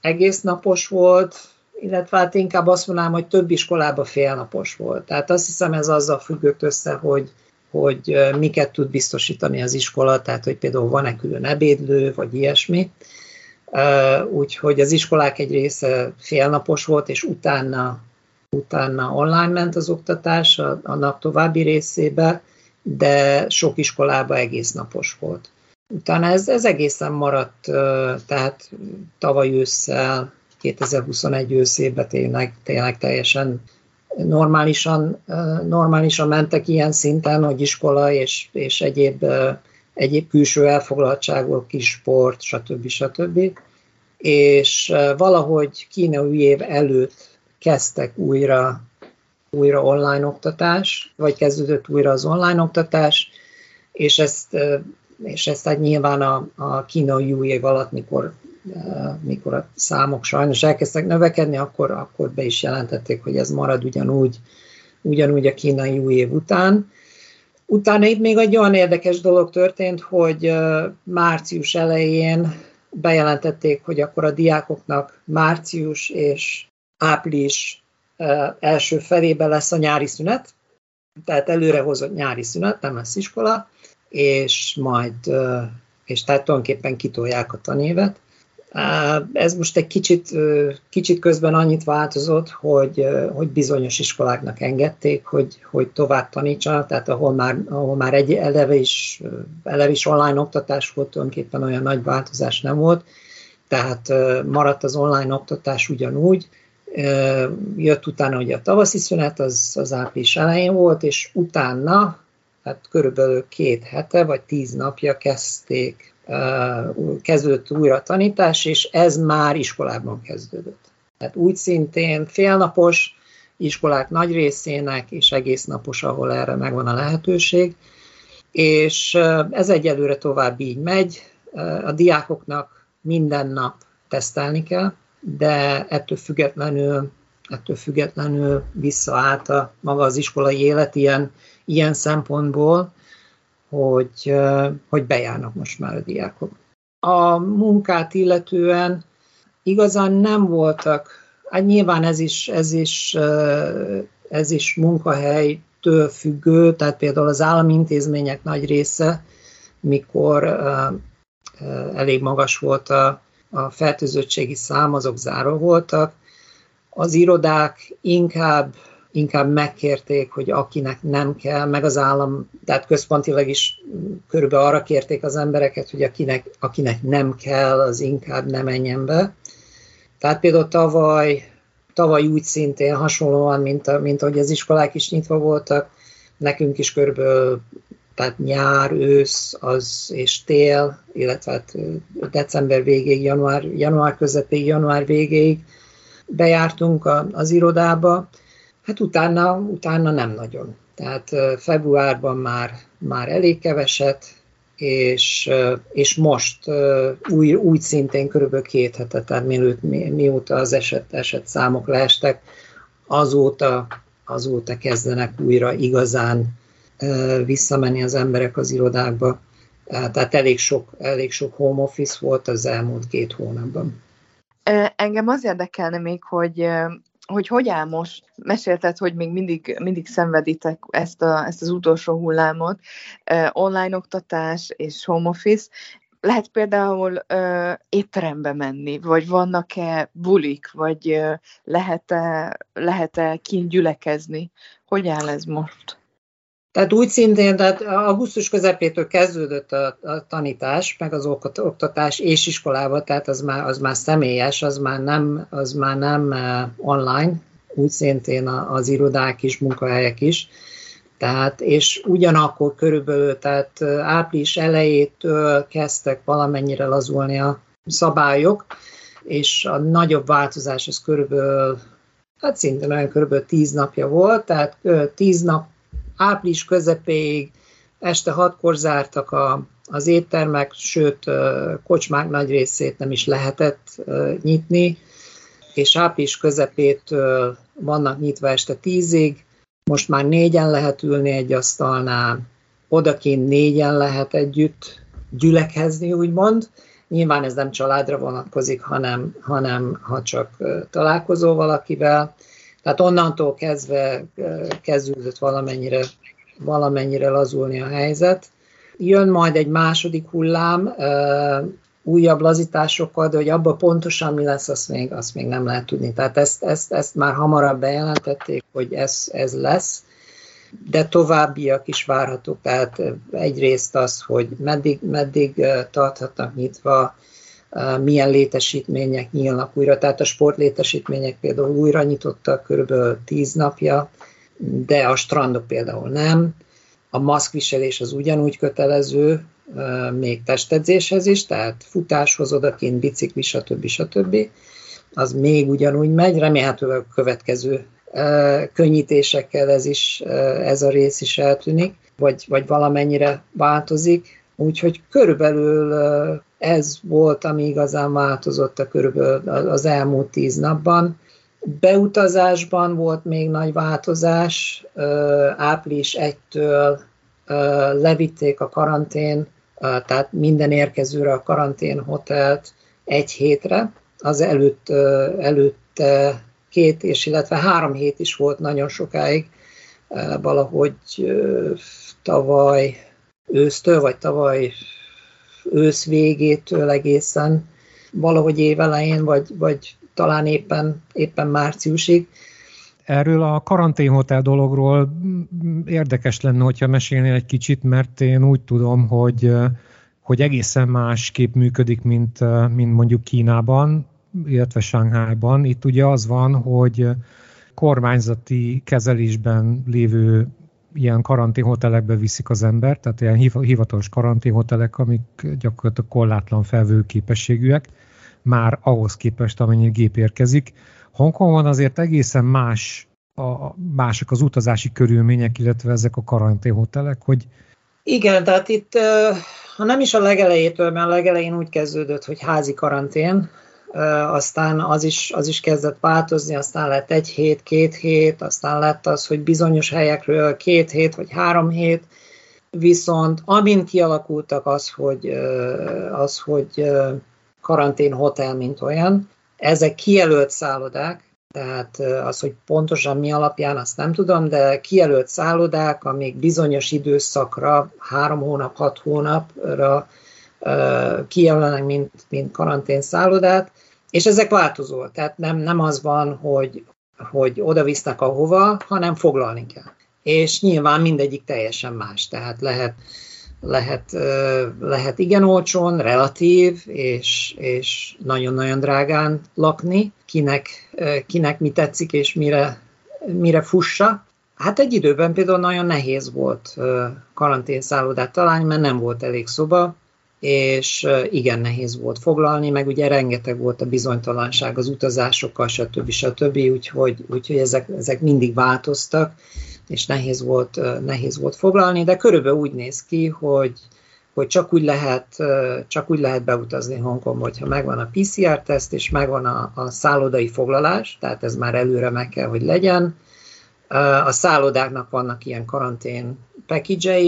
egész napos volt, illetve hát inkább azt mondanám, hogy több iskolába félnapos volt. Tehát azt hiszem ez azzal függött össze, hogy, hogy miket tud biztosítani az iskola, tehát hogy például van-e külön ebédlő, vagy ilyesmi úgyhogy az iskolák egy része félnapos volt, és utána, utána online ment az oktatás a, a nap további részébe, de sok iskolában egész napos volt. Utána ez, ez egészen maradt, tehát tavaly ősszel, 2021 őszében tényleg, tényleg teljesen normálisan, normálisan mentek ilyen szinten, hogy iskola és, és egyéb egyéb külső elfoglaltságok, kis sport, stb. stb. És valahogy Kína új év előtt kezdtek újra, újra online oktatás, vagy kezdődött újra az online oktatás, és ezt, és ezt hát nyilván a, a kínai új év alatt, mikor, mikor a számok sajnos elkezdtek növekedni, akkor, akkor be is jelentették, hogy ez marad ugyanúgy, ugyanúgy a kínai új év után. Utána itt még egy olyan érdekes dolog történt, hogy március elején bejelentették, hogy akkor a diákoknak március és április első felébe lesz a nyári szünet, tehát előrehozott nyári szünet, nem lesz iskola, és majd, és tehát tulajdonképpen kitolják a tanévet. Ez most egy kicsit, kicsit közben annyit változott, hogy, hogy bizonyos iskoláknak engedték, hogy, hogy tovább tanítsanak, tehát ahol már, ahol már egy eleve is, eleve is online oktatás volt, tulajdonképpen olyan nagy változás nem volt, tehát maradt az online oktatás ugyanúgy, jött utána ugye a tavaszi szünet, az, az április elején volt, és utána, hát körülbelül két hete vagy tíz napja kezdték kezdődött újra a tanítás, és ez már iskolában kezdődött. Tehát úgy szintén félnapos iskolák nagy részének, és egész napos, ahol erre megvan a lehetőség, és ez egyelőre tovább így megy. A diákoknak minden nap tesztelni kell, de ettől függetlenül, ettől függetlenül visszaállt a maga az iskolai élet ilyen, ilyen szempontból, hogy, hogy bejárnak most már a diákok. A munkát illetően igazán nem voltak, hát nyilván ez is, ez is, ez is munkahelytől függő, tehát például az állami intézmények nagy része, mikor elég magas volt a, a fertőzöttségi szám, azok záró voltak. Az irodák inkább inkább megkérték, hogy akinek nem kell, meg az állam, tehát központilag is körülbelül arra kérték az embereket, hogy akinek, akinek nem kell, az inkább nem menjen be. Tehát például tavaly, tavaly úgy szintén hasonlóan, mint, a, mint ahogy az iskolák is nyitva voltak, nekünk is körülbelül tehát nyár, ősz az, és tél, illetve hát december végéig, január, január közepéig, január végéig bejártunk a, az irodába, Hát utána, utána nem nagyon. Tehát februárban már, már elég keveset, és, és most új, úgy szintén körülbelül két hete, tehát mielőtt, mi, mióta az eset, eset számok leestek, azóta, azóta kezdenek újra igazán visszamenni az emberek az irodákba. Tehát elég sok, elég sok home office volt az elmúlt két hónapban. Engem az érdekelne még, hogy hogy hogy áll most, mesélted, hogy még mindig, mindig szenveditek ezt, a, ezt az utolsó hullámot, online oktatás és home office, lehet például ö, étterembe menni, vagy vannak-e bulik, vagy lehet-e, lehet-e kint gyülekezni? Hogy áll ez most? Tehát úgy szintén, tehát augusztus közepétől kezdődött a, a tanítás, meg az oktatás és iskolába, tehát az már, az már személyes, az már nem, az már nem uh, online, úgy szintén az irodák is, munkahelyek is. Tehát, és ugyanakkor körülbelül, tehát április elejétől kezdtek valamennyire lazulni a szabályok, és a nagyobb változás az körülbelül, hát szintén olyan körülbelül tíz napja volt, tehát tíz nap április közepéig este hatkor zártak a, az éttermek, sőt, kocsmák nagy részét nem is lehetett nyitni, és április közepétől vannak nyitva este tízig, most már négyen lehet ülni egy asztalnál, odakint négyen lehet együtt gyülekezni, úgymond. Nyilván ez nem családra vonatkozik, hanem, hanem ha csak találkozol valakivel. Tehát onnantól kezdve kezdődött valamennyire, valamennyire lazulni a helyzet. Jön majd egy második hullám, újabb lazításokkal, de hogy abban pontosan mi lesz, azt még, azt még nem lehet tudni. Tehát ezt, ezt, ezt már hamarabb bejelentették, hogy ez, ez lesz, de továbbiak is várhatók. Tehát egyrészt az, hogy meddig, meddig tarthatnak nyitva, milyen létesítmények nyílnak újra. Tehát a sportlétesítmények például újra nyitottak körülbelül tíz napja, de a strandok például nem. A maszkviselés az ugyanúgy kötelező, még testedzéshez is, tehát futáshoz odakint, bicikli, stb. stb. Az még ugyanúgy megy, remélhetőleg a következő könnyítésekkel ez, is, ez a rész is eltűnik, vagy, vagy valamennyire változik. Úgyhogy körülbelül ez volt, ami igazán változott a körülbelül az elmúlt tíz napban. Beutazásban volt még nagy változás. Április 1-től levitték a karantén, tehát minden érkezőre a karantén hotelt egy hétre. Az előtt, előtt két és illetve három hét is volt nagyon sokáig, valahogy tavaly ősztől, vagy tavaly ősz végétől egészen valahogy évelején, vagy, vagy talán éppen, éppen márciusig. Erről a karanténhotel dologról érdekes lenne, hogyha mesélnél egy kicsit, mert én úgy tudom, hogy, hogy egészen másképp működik, mint, mint mondjuk Kínában, illetve Shanghaiban. Itt ugye az van, hogy kormányzati kezelésben lévő ilyen karanténhotelekbe viszik az ember, tehát ilyen hivatalos karanténhotelek, amik gyakorlatilag korlátlan felvő képességűek, már ahhoz képest, amennyi gép érkezik. Hongkongban azért egészen más a, mások az utazási körülmények, illetve ezek a karanténhotelek, hogy igen, tehát itt, ha nem is a legelejétől, mert a legelején úgy kezdődött, hogy házi karantén, aztán az is, az is kezdett változni, aztán lett egy hét, két hét, aztán lett az, hogy bizonyos helyekről két hét vagy három hét, viszont amint kialakultak az, hogy, az, hogy karantén hotel, mint olyan, ezek kijelölt szállodák, tehát az, hogy pontosan mi alapján, azt nem tudom, de kijelölt szállodák, amik bizonyos időszakra, három hónap, hat hónapra kijelölnek, mint, mint karantén szállodát, és ezek változó, tehát nem, nem az van, hogy, hogy oda visznek ahova, hanem foglalni kell. És nyilván mindegyik teljesen más, tehát lehet, lehet, lehet igen olcsón, relatív, és, és nagyon-nagyon drágán lakni, kinek, kinek mi tetszik, és mire, mire fussa. Hát egy időben például nagyon nehéz volt karanténszállodát találni, mert nem volt elég szoba, és igen nehéz volt foglalni, meg ugye rengeteg volt a bizonytalanság az utazásokkal, stb. stb. Úgyhogy, úgyhogy ezek, ezek mindig változtak, és nehéz volt, nehéz volt foglalni, de körülbelül úgy néz ki, hogy, hogy csak úgy lehet, csak úgy lehet beutazni Hongkongba, hogyha megvan a PCR-teszt, és megvan a, a szállodai foglalás, tehát ez már előre meg kell, hogy legyen. A szállodáknak vannak ilyen karantén package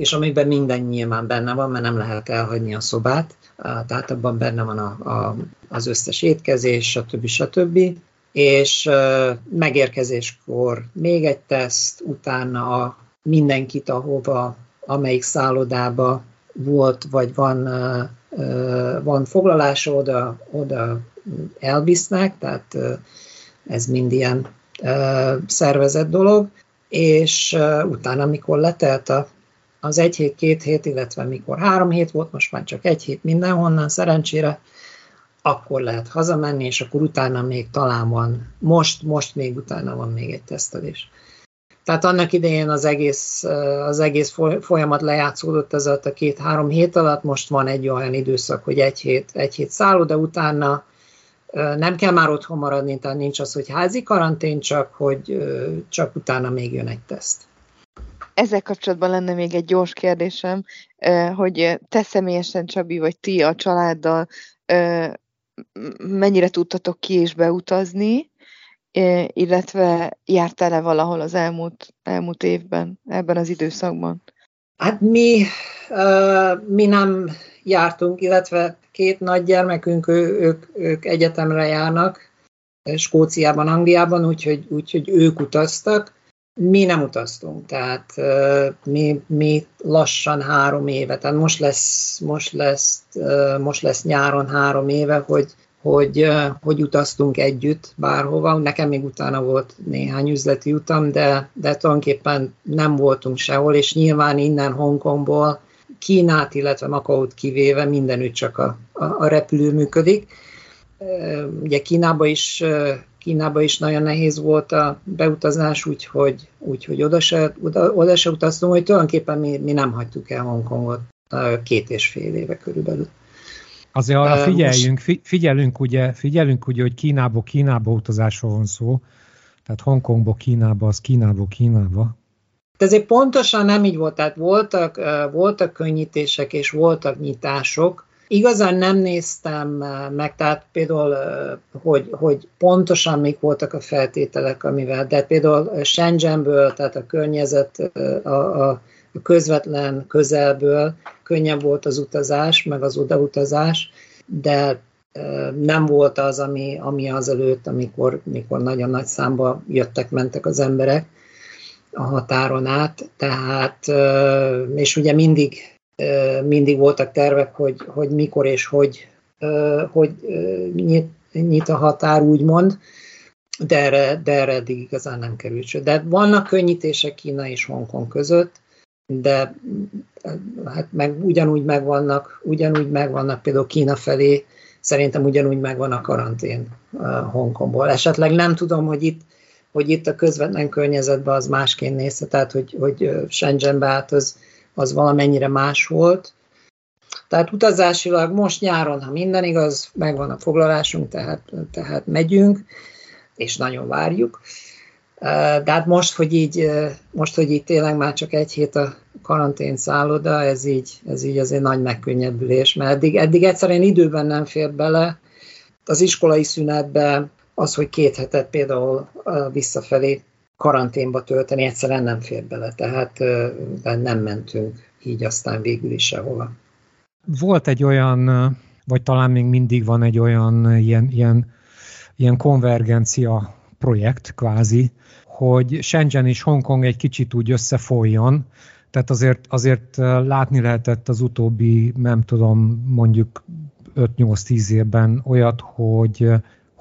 és amiben minden nyilván benne van, mert nem lehet elhagyni a szobát, tehát abban benne van a, a, az összes étkezés, stb. stb. És megérkezéskor még egy teszt, utána a mindenkit, ahova, amelyik szállodába volt, vagy van, van foglalása, oda, oda elvisznek, tehát ez mind ilyen szervezett dolog, és utána, amikor letelt a, az egy hét, két hét, illetve mikor három hét volt, most már csak egy hét mindenhonnan, szerencsére, akkor lehet hazamenni, és akkor utána még talán van, most, most még utána van még egy tesztelés. Tehát annak idején az egész, az egész folyamat lejátszódott ez a két-három hét alatt, most van egy olyan időszak, hogy egy hét, egy hét de utána nem kell már otthon maradni, tehát nincs az, hogy házi karantén, csak hogy csak utána még jön egy teszt. Ezzel kapcsolatban lenne még egy gyors kérdésem, hogy te személyesen, Csabi, vagy ti a családdal mennyire tudtatok ki és beutazni, illetve jártál-e valahol az elmúlt, elmúlt évben, ebben az időszakban? Hát mi, mi nem jártunk, illetve két nagy gyermekünk, ő, ők, ők egyetemre járnak, Skóciában, Angliában, úgyhogy, úgyhogy ők utaztak. Mi nem utaztunk, tehát mi, mi lassan három éve, tehát most lesz, most lesz, most lesz nyáron három éve, hogy, hogy, hogy utaztunk együtt bárhova. Nekem még utána volt néhány üzleti utam, de, de tulajdonképpen nem voltunk sehol, és nyilván innen Hongkongból Kínát, illetve Makaót kivéve mindenütt csak a, a, a repülő működik. Ugye Kínába is, Kínába is nagyon nehéz volt a beutazás, úgyhogy, úgyhogy oda, se, oda, oda se utaztunk, hogy tulajdonképpen mi, mi nem hagytuk el Hongkongot két és fél éve körülbelül. Azért arra figyeljünk, figyelünk ugye, figyelünk ugye, hogy Kínából Kínába utazásról van szó, tehát Hongkongból Kínába, az Kínából Kínába. De ezért pontosan nem így volt, tehát voltak, voltak könnyítések és voltak nyitások. Igazán nem néztem meg, tehát például, hogy, hogy pontosan mik voltak a feltételek, amivel, de például Shenzhenből, tehát a környezet, a, a, a közvetlen közelből könnyebb volt az utazás, meg az odautazás, de nem volt az, ami, ami azelőtt, amikor, amikor nagyon nagy számba jöttek, mentek az emberek a határon át, tehát, és ugye mindig, mindig voltak tervek, hogy, hogy mikor és hogy, hogy nyit, nyit a határ, úgymond, de erre, de erre eddig igazán nem került. De vannak könnyítések Kína és Hongkong között, de hát meg ugyanúgy megvannak, ugyanúgy megvannak például Kína felé, szerintem ugyanúgy megvan a karantén Hongkongból. Esetleg nem tudom, hogy itt hogy itt a közvetlen környezetben az másként nézte, tehát hogy, hogy Shenzhenbe át az, az valamennyire más volt. Tehát utazásilag most nyáron, ha minden igaz, megvan a foglalásunk, tehát, tehát megyünk, és nagyon várjuk. De hát most, hogy így, most, hogy így tényleg már csak egy hét a karantén szálloda, ez így, ez így azért nagy megkönnyebbülés, mert eddig, eddig egyszerűen időben nem fér bele. Az iskolai szünetben az, hogy két hetet például visszafelé karanténba tölteni egyszerűen nem fér bele, tehát nem mentünk így aztán végül is sehova. Volt egy olyan, vagy talán még mindig van egy olyan ilyen, ilyen, ilyen konvergencia projekt kvázi, hogy Shenzhen és Hongkong egy kicsit úgy összefolyjon, tehát azért, azért látni lehetett az utóbbi, nem tudom, mondjuk 5-8-10 évben olyat, hogy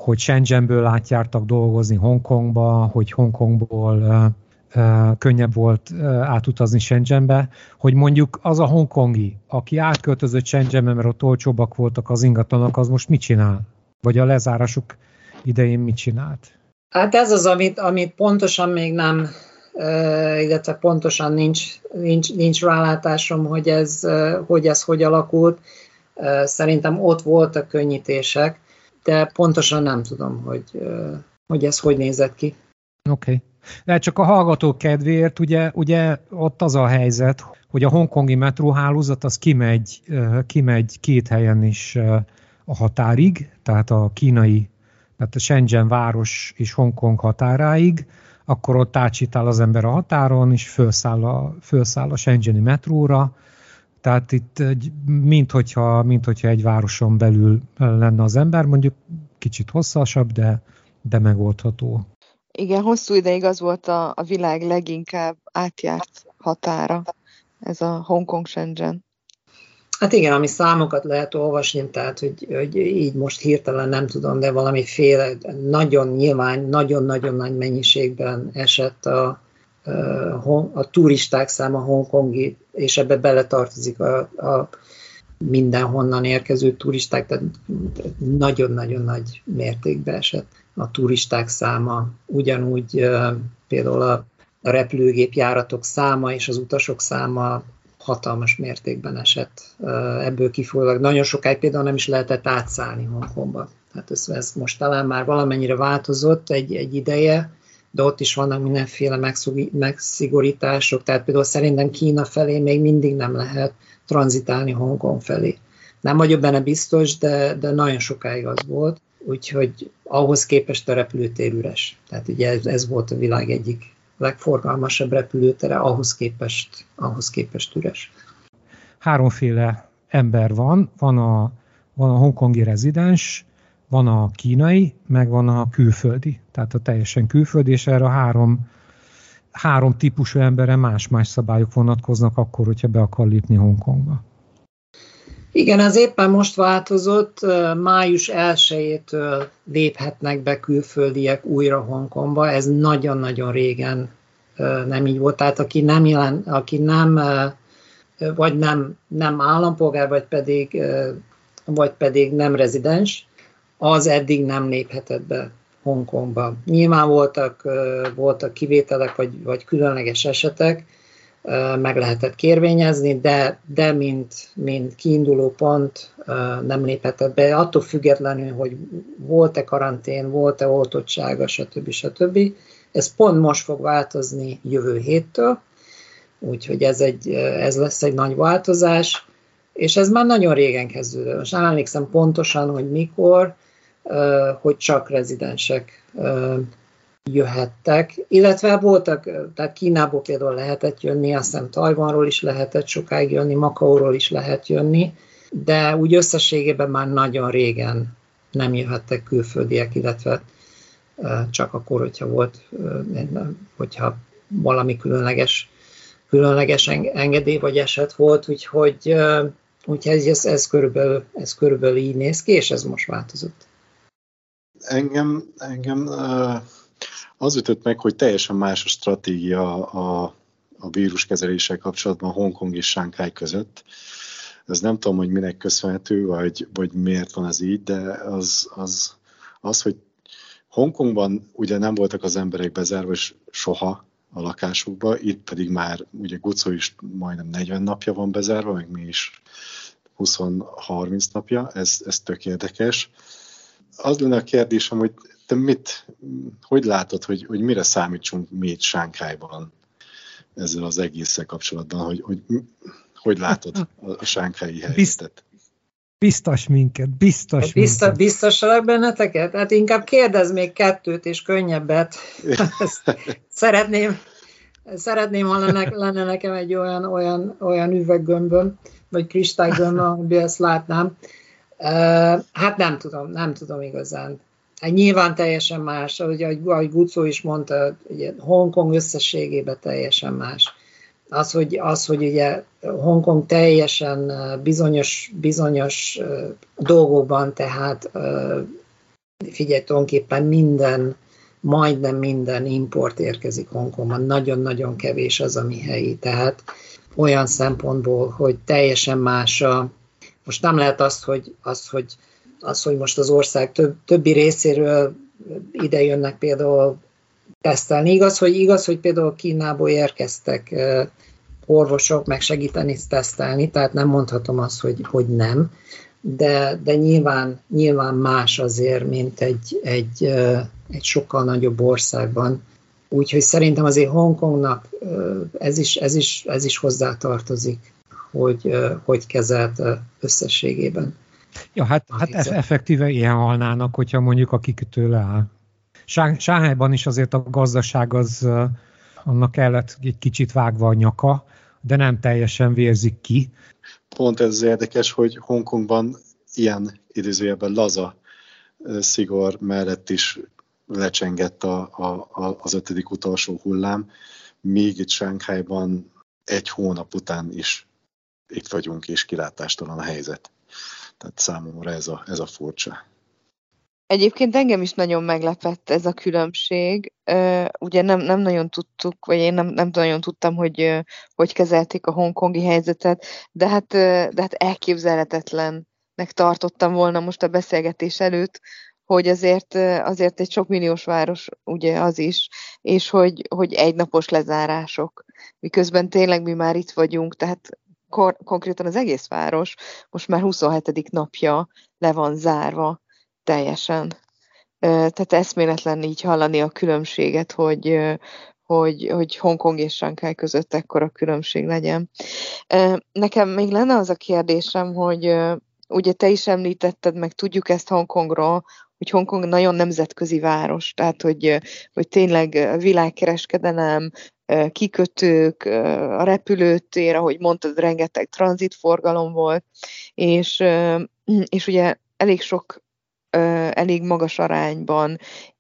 hogy Shenzhenből átjártak dolgozni Hongkongba, hogy Hongkongból könnyebb volt átutazni Shenzhenbe, hogy mondjuk az a hongkongi, aki átköltözött Shenzhenbe, mert ott olcsóbbak voltak az ingatlanok, az most mit csinál? Vagy a lezárásuk idején mit csinált? Hát ez az, amit, amit pontosan még nem, illetve pontosan nincs, nincs, nincs rálátásom, hogy ez, hogy ez hogy alakult. Szerintem ott voltak könnyítések, de pontosan nem tudom, hogy, hogy ez hogy nézett ki. Oké. Okay. De csak a hallgatók kedvéért, ugye, ugye ott az a helyzet, hogy a hongkongi metróhálózat az kimegy, kimegy két helyen is a határig, tehát a kínai, tehát a Shenzhen város és Hongkong határáig, akkor ott átsítál az ember a határon, és felszáll a, felszáll a Shenzheni metróra, tehát itt mint hogyha, mint hogyha egy városon belül lenne az ember, mondjuk kicsit hosszasabb, de, de megoldható. Igen, hosszú ideig az volt a, a világ leginkább átjárt határa, ez a Hongkong Shenzhen. Hát igen, ami számokat lehet olvasni, tehát hogy, hogy így most hirtelen nem tudom, de valamiféle nagyon nyilván, nagyon-nagyon nagy mennyiségben esett a, a, turisták száma hongkongi, és ebbe beletartozik a, a mindenhonnan érkező turisták, tehát nagyon-nagyon nagy mértékben esett a turisták száma. Ugyanúgy például a, a repülőgép járatok száma és az utasok száma hatalmas mértékben esett ebből kifolyólag. Nagyon sokáig például nem is lehetett átszállni Hongkongba. Hát ez, ez most talán már valamennyire változott egy, egy ideje, de ott is vannak mindenféle megszigorítások, tehát például szerintem Kína felé még mindig nem lehet tranzitálni Hongkong felé. Nem vagyok benne biztos, de, de nagyon sokáig az volt, úgyhogy ahhoz képest a repülőtér üres. Tehát ugye ez, ez volt a világ egyik legforgalmasabb repülőtere, ahhoz képest, ahhoz képest üres. Háromféle ember van, van a, van a hongkongi rezidens, van a kínai, meg van a külföldi, tehát a teljesen külföldi, és erre a három, három típusú emberre más-más szabályok vonatkoznak akkor, hogyha be akar lépni Hongkongba. Igen, ez éppen most változott. Május 1-től léphetnek be külföldiek újra Hongkongba. Ez nagyon-nagyon régen nem így volt. Tehát aki nem, jelen, aki nem vagy nem, nem állampolgár, vagy pedig, vagy pedig nem rezidens, az eddig nem léphetett be Hongkongba. Nyilván voltak, voltak kivételek, vagy, vagy különleges esetek, meg lehetett kérvényezni, de, de mint, mint kiinduló pont nem léphetett be, attól függetlenül, hogy volt-e karantén, volt-e oltottsága, stb. stb. Ez pont most fog változni jövő héttől, úgyhogy ez, egy, ez lesz egy nagy változás, és ez már nagyon régen kezdődött. Most nem emlékszem pontosan, hogy mikor, hogy csak rezidensek jöhettek, illetve voltak, tehát Kínából például lehetett jönni, azt hiszem Tajvanról is lehetett sokáig jönni, Makaóról is lehet jönni, de úgy összességében már nagyon régen nem jöhettek külföldiek, illetve csak akkor, hogyha volt, hogyha valami különleges, különleges engedély vagy eset volt, úgyhogy, úgyhogy ez, ez, körülbelül, ez körülbelül így néz ki, és ez most változott. Engem, engem az ütött meg, hogy teljesen más a stratégia a, a víruskezeléssel kapcsolatban Hongkong és Shanghai között. Ez nem tudom, hogy minek köszönhető, vagy, vagy miért van ez így, de az, az, az, hogy Hongkongban ugye nem voltak az emberek bezárva, és soha a lakásukba, itt pedig már ugye Gucó is majdnem 40 napja van bezárva, meg mi is 20-30 napja, ez, ez tök érdekes. Az lenne a kérdésem, hogy te mit, hogy látod, hogy, hogy mire számítsunk mi itt Sánkhájban ezzel az egésszel kapcsolatban, hogy hogy, hogy látod a sánkhelyi helyzetet? Biztos minket, biztos Biztos, minket. Biztosalak benneteket? Hát inkább kérdez még kettőt és könnyebbet. szeretném, szeretném, ha lenne, lenne nekem egy olyan, olyan, olyan üveggömböm, vagy kristálygömböm, amiben ezt látnám. Hát nem tudom, nem tudom igazán. Hát nyilván teljesen más, ahogy, ahogy Gucó is mondta, ugye Hongkong összességében teljesen más. Az, hogy, az, hogy ugye Hongkong teljesen bizonyos, bizonyos dolgokban, tehát figyelj, tulajdonképpen minden, majdnem minden import érkezik Hongkongban, nagyon-nagyon kevés az, ami helyi. Tehát olyan szempontból, hogy teljesen más a, most nem lehet azt, hogy, azt, hogy az, hogy most az ország több, többi részéről ide jönnek például tesztelni. Igaz, hogy igaz, hogy például Kínából érkeztek orvosok meg segíteni tesztelni, tehát nem mondhatom azt, hogy, hogy nem, de, de nyilván, nyilván más azért, mint egy, egy, egy sokkal nagyobb országban. Úgyhogy szerintem azért Hongkongnak ez is, ez is, ez is hozzátartozik, hogy hogy kezelt összességében. Ja, hát, hát effektíve ilyen halnának, hogyha mondjuk a kikötő leáll. Sáhályban is azért a gazdaság az annak kellett egy kicsit vágva a nyaka, de nem teljesen vérzik ki. Pont ez érdekes, hogy Hongkongban ilyen idézőjelben laza szigor mellett is lecsengett a, a, az ötödik utolsó hullám, míg itt Sánkhájban egy hónap után is itt vagyunk, és kilátástalan a helyzet. Tehát számomra ez a, ez a furcsa. Egyébként engem is nagyon meglepett ez a különbség. Ugye nem, nem nagyon tudtuk, vagy én nem, nem nagyon tudtam, hogy hogy kezelték a hongkongi helyzetet, de hát, de hát elképzelhetetlennek tartottam volna most a beszélgetés előtt, hogy azért, azért egy sok milliós város ugye az is, és hogy, hogy egynapos lezárások, miközben tényleg mi már itt vagyunk, tehát kor, konkrétan az egész város most már 27. napja le van zárva teljesen. Tehát eszméletlen így hallani a különbséget, hogy, hogy, hogy Hongkong és Shanghai között ekkora különbség legyen. Nekem még lenne az a kérdésem, hogy ugye te is említetted, meg tudjuk ezt Hongkongról, hogy Hongkong nagyon nemzetközi város, tehát hogy, hogy tényleg világkereskedelem, kikötők, a repülőtér, ahogy mondtad, rengeteg tranzitforgalom volt, és, és ugye elég sok, elég magas arányban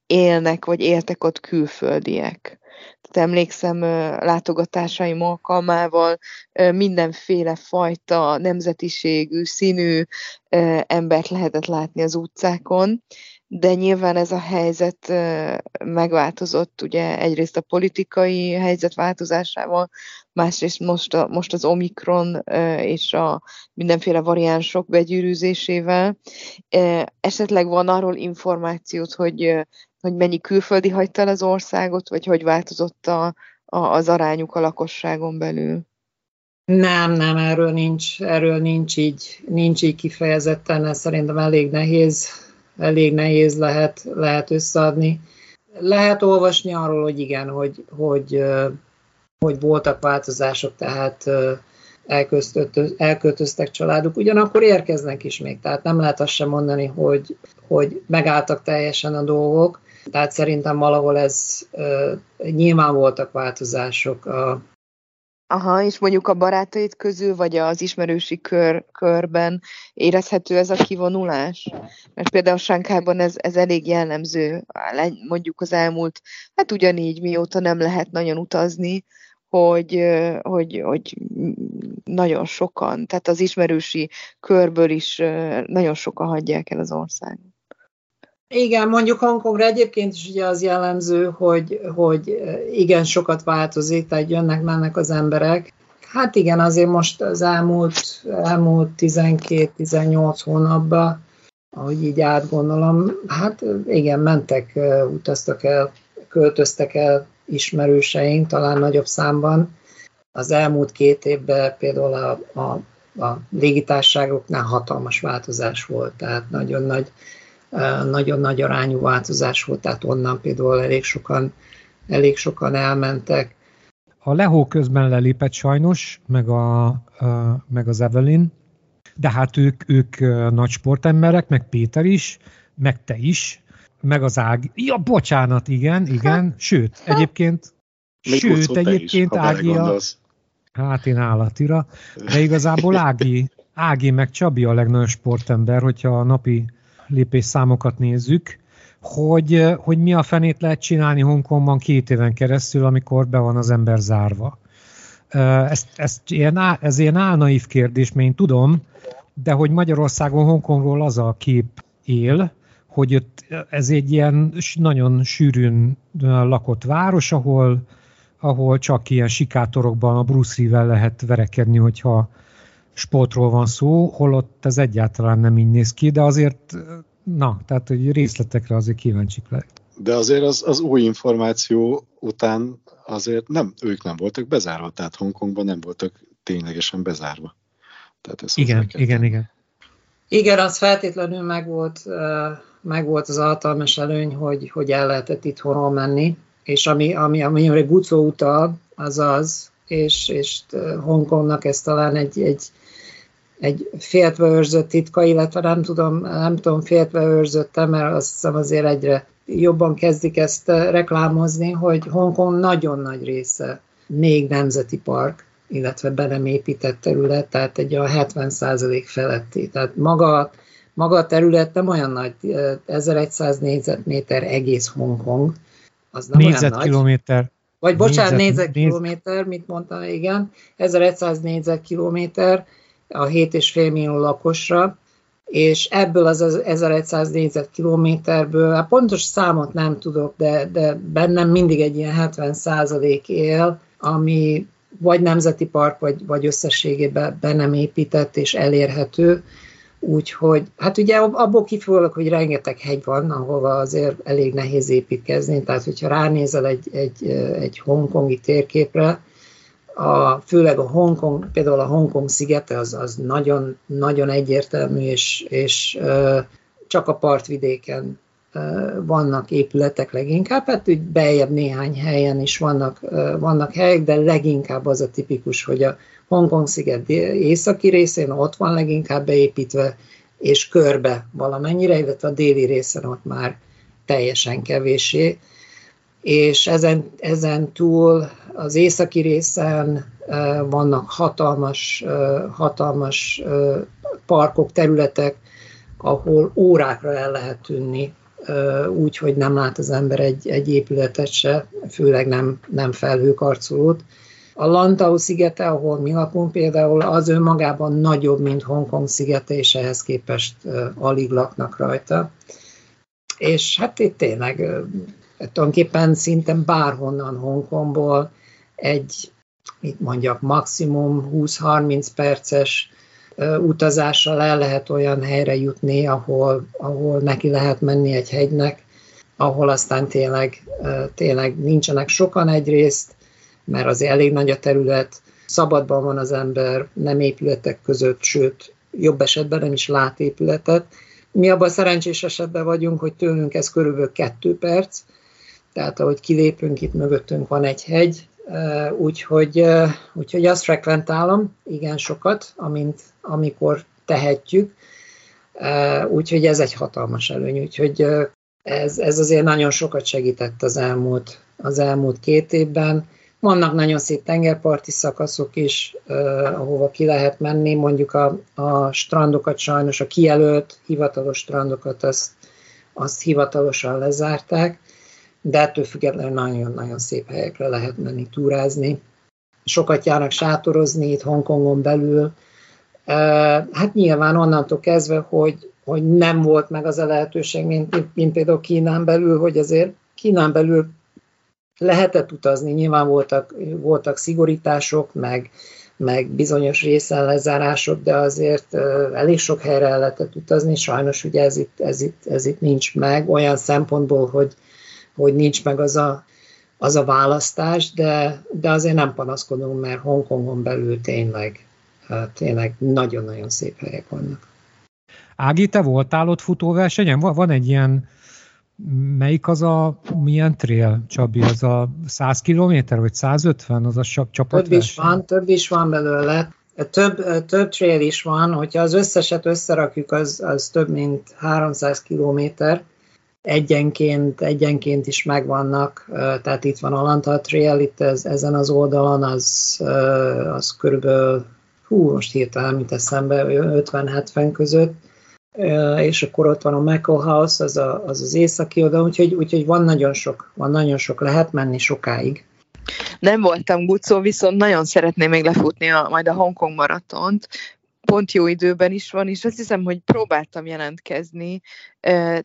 élnek, vagy éltek ott külföldiek. Tehát emlékszem látogatásaim alkalmával mindenféle fajta nemzetiségű, színű embert lehetett látni az utcákon, de nyilván ez a helyzet megváltozott, ugye egyrészt a politikai helyzet változásával, másrészt most, a, most az Omikron és a mindenféle variánsok begyűrűzésével. Esetleg van arról információt, hogy, hogy mennyi külföldi hagyta el az országot, vagy hogy változott a, a, az arányuk a lakosságon belül? Nem, nem, erről nincs, erről nincs így, nincs így kifejezetten, ez szerintem elég nehéz elég nehéz lehet, lehet összeadni. Lehet olvasni arról, hogy igen, hogy, hogy, hogy voltak változások, tehát elköltöztek családok, ugyanakkor érkeznek is még, tehát nem lehet azt sem mondani, hogy, hogy megálltak teljesen a dolgok, tehát szerintem valahol ez nyilván voltak változások a, Aha, és mondjuk a barátaid közül, vagy az ismerősi kör, körben érezhető ez a kivonulás? Mert például Sánkában ez, ez elég jellemző, mondjuk az elmúlt, hát ugyanígy mióta nem lehet nagyon utazni, hogy, hogy, hogy nagyon sokan, tehát az ismerősi körből is nagyon sokan hagyják el az országot. Igen, mondjuk Hongkongra egyébként is ugye az jellemző, hogy, hogy igen, sokat változik, tehát jönnek, mennek az emberek. Hát igen, azért most az elmúlt, elmúlt 12-18 hónapban, ahogy így átgondolom, hát igen, mentek, utaztak el, költöztek el ismerőseink, talán nagyobb számban. Az elmúlt két évben például a, a, a légitárságoknál hatalmas változás volt, tehát nagyon nagy nagyon nagy arányú változás volt, tehát onnan például elég sokan, elég sokan elmentek. A Lehó közben lelépett sajnos, meg, a, meg az Evelyn, de hát ők, ők nagy sportemberek, meg Péter is, meg te is, meg az Ági. Ja, bocsánat, igen, igen. Sőt, egyébként, Még sőt, egyébként is, Ági a, Hát én állatira, de igazából Ági, Ági meg Csabi a legnagyobb sportember, hogyha a napi lépésszámokat nézzük, hogy, hogy mi a fenét lehet csinálni Hongkongban két éven keresztül, amikor be van az ember zárva. Ez, ez, ilyen, ez ilyen álnaív kérdés, mert én tudom, de hogy Magyarországon Hongkongról az a kép él, hogy ott ez egy ilyen nagyon sűrűn lakott város, ahol, ahol csak ilyen sikátorokban a Bruce Lee-vel lehet verekedni, hogyha sportról van szó, holott ez egyáltalán nem így néz ki, de azért, na, tehát hogy részletekre azért kíváncsik lehet. De azért az, az új információ után azért nem, ők nem voltak bezárva, tehát Hongkongban nem voltak ténylegesen bezárva. Tehát ez igen, igen, igen. Igen, az feltétlenül megvolt, meg volt az alkalmas előny, hogy, hogy el lehetett itthonról menni, és ami, ami, ami amire Gucó utal, az az, és, és Hongkongnak ez talán egy, egy egy féltve őrzött titka, illetve nem tudom, nem tudom féltve őrzötte, mert azt hiszem azért egyre, jobban kezdik ezt reklámozni, hogy Hongkong nagyon nagy része még nemzeti park, illetve be nem épített terület, tehát egy a 70% feletti. Tehát maga, maga a terület nem olyan nagy, 1100 négyzetméter egész Hongkong, az nem négyzetkilométer. olyan nagy. Vagy bocsánat, négyzetkilométer, mit mondtam, igen, 1100 négyzetkilométer a 7,5 millió lakosra, és ebből az 1100 négyzetkilométerből, hát pontos számot nem tudok, de, de bennem mindig egy ilyen 70 százalék él, ami vagy nemzeti park, vagy, vagy összességében be nem épített és elérhető, Úgyhogy, hát ugye abból kifolyólag, hogy rengeteg hegy van, ahova azért elég nehéz építkezni, tehát hogyha ránézel egy, egy, egy hongkongi térképre, a, főleg a Hongkong, például a Hongkong szigete az, az nagyon, nagyon egyértelmű, és, és csak a partvidéken vannak épületek leginkább, hát úgy beljebb néhány helyen is vannak, vannak helyek, de leginkább az a tipikus, hogy a Hongkong sziget északi részén ott van leginkább beépítve, és körbe valamennyire, illetve a déli részen ott már teljesen kevésé. És ezen, ezen túl az északi részen vannak hatalmas, hatalmas parkok, területek, ahol órákra el lehet tűnni úgy, hogy nem lát az ember egy, egy épületet se, főleg nem, nem felhőkarcolót. A Lantau szigete, ahol mi lakunk például, az önmagában nagyobb, mint Hongkong szigete, és ehhez képest alig laknak rajta. És hát itt tényleg tulajdonképpen szinte bárhonnan Hongkongból egy, mit mondjak, maximum 20-30 perces utazással el lehet olyan helyre jutni, ahol, ahol neki lehet menni egy hegynek, ahol aztán tényleg, tényleg nincsenek sokan egyrészt, mert az elég nagy a terület, szabadban van az ember, nem épületek között, sőt, jobb esetben nem is lát épületet. Mi abban szerencsés esetben vagyunk, hogy tőlünk ez körülbelül kettő perc, tehát ahogy kilépünk, itt mögöttünk van egy hegy, úgyhogy, úgyhogy azt frekventálom igen sokat, amint, amikor tehetjük, úgyhogy ez egy hatalmas előny, úgyhogy ez, ez azért nagyon sokat segített az elmúlt, az elmúlt két évben. Vannak nagyon szép tengerparti szakaszok is, ahova ki lehet menni, mondjuk a, a strandokat sajnos, a kijelölt hivatalos strandokat azt, azt hivatalosan lezárták, de ettől függetlenül nagyon-nagyon szép helyekre lehet menni túrázni. Sokat járnak sátorozni itt Hongkongon belül. Hát nyilván onnantól kezdve, hogy, hogy nem volt meg az a lehetőség, mint, mint például Kínán belül, hogy azért Kínán belül lehetett utazni, nyilván voltak, voltak szigorítások, meg, meg bizonyos részen lezárások, de azért elég sok helyre el lehetett utazni, sajnos ugye ez itt, ez itt, ez itt nincs meg, olyan szempontból, hogy, hogy nincs meg az a, az a választás, de, de azért nem panaszkodunk, mert Hongkongon belül tényleg, tényleg nagyon-nagyon szép helyek vannak. Ági, te voltál ott futóversenyen? Van, van egy ilyen, melyik az a, milyen trail, Csabi, az a 100 km vagy 150, az a csapatverseny? Több is van, több is van belőle. Több, több trail is van, hogyha az összeset összerakjuk, az, az több mint 300 kilométer, egyenként, egyenként is megvannak, tehát itt van a Lanta Trail, itt ez, ezen az oldalon az, az körülbelül, hú, most hirtelen, mint eszembe, 50-70 között, és akkor ott van a Mako House, az a, az, az északi oldal, úgyhogy, úgyhogy van nagyon sok, van nagyon sok, lehet menni sokáig. Nem voltam Gucó, viszont nagyon szeretném még lefutni a, majd a Hongkong maratont, pont jó időben is van, és azt hiszem, hogy próbáltam jelentkezni,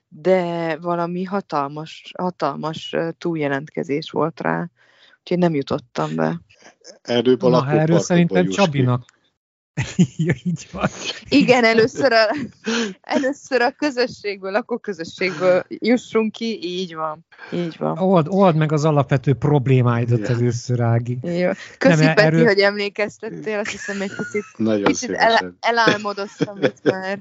de valami hatalmas, hatalmas túljelentkezés volt rá, úgyhogy nem jutottam be. Erről, Na, erről szerintem Csabinak ja, így van. Igen, először a, először a közösségből, akkor közösségből jussunk ki, így van. Így van. Old, old meg az alapvető problémáidat Igen. először, Ági. Jó. Köszi, Nem, Peti, erről... hogy emlékeztettél, azt hiszem egy picit, Nagyon picit el, elálmodoztam itt már.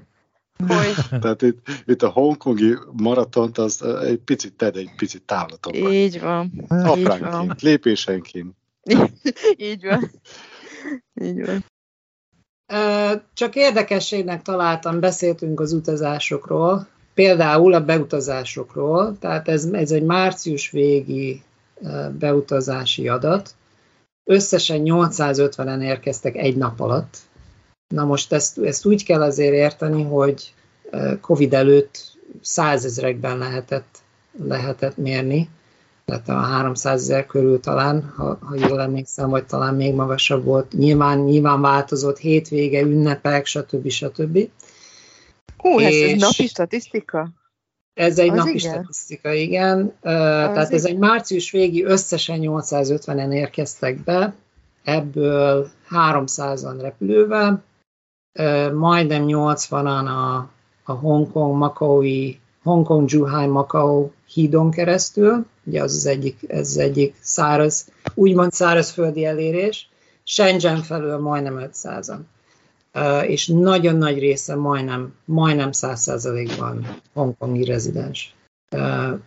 Hogy... Tehát itt, itt a hongkongi maratont az egy picit ted egy picit távlatobb. Így van. Apránként, lépésenként. így van. Így van. Csak érdekességnek találtam, beszéltünk az utazásokról, például a beutazásokról, tehát ez, ez egy március végi beutazási adat, összesen 850-en érkeztek egy nap alatt. Na most ezt, ezt úgy kell azért érteni, hogy Covid előtt százezrekben lehetett, lehetett mérni, tehát a 300 ezer körül talán, ha, ha jól emlékszem, vagy talán még magasabb volt. Nyilván, nyilván változott, hétvége, ünnepek, stb. stb. Hú, ez, ez És- napi statisztika? Ez egy Az napi igen. statisztika, igen. Ö, Tehát ez egy március végi összesen 850-en érkeztek be, ebből 300-an repülővel, majdnem 80-an a, a Hongkong, Makaui, Hongkong, Zhuhai, Macau hídon keresztül, ugye az az egyik, ez az egyik száraz, úgymond szárazföldi elérés, Shenzhen felől majdnem 500-an. Ö, és nagyon nagy része majdnem, majdnem 100%-ban hongkongi rezidens.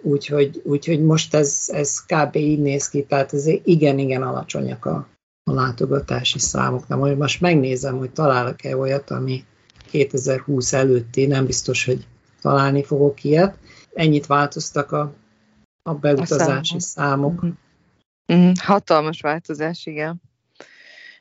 Úgyhogy, úgyhogy most ez, ez kb. így néz ki, tehát ez igen-igen alacsonyak a, a látogatási számok. Na majd most megnézem, hogy találok-e olyat, ami 2020 előtti, nem biztos, hogy találni fogok ilyet. Ennyit változtak a, a beutazási A számok. Mhm. Mhm, Hatalmas változás, igen.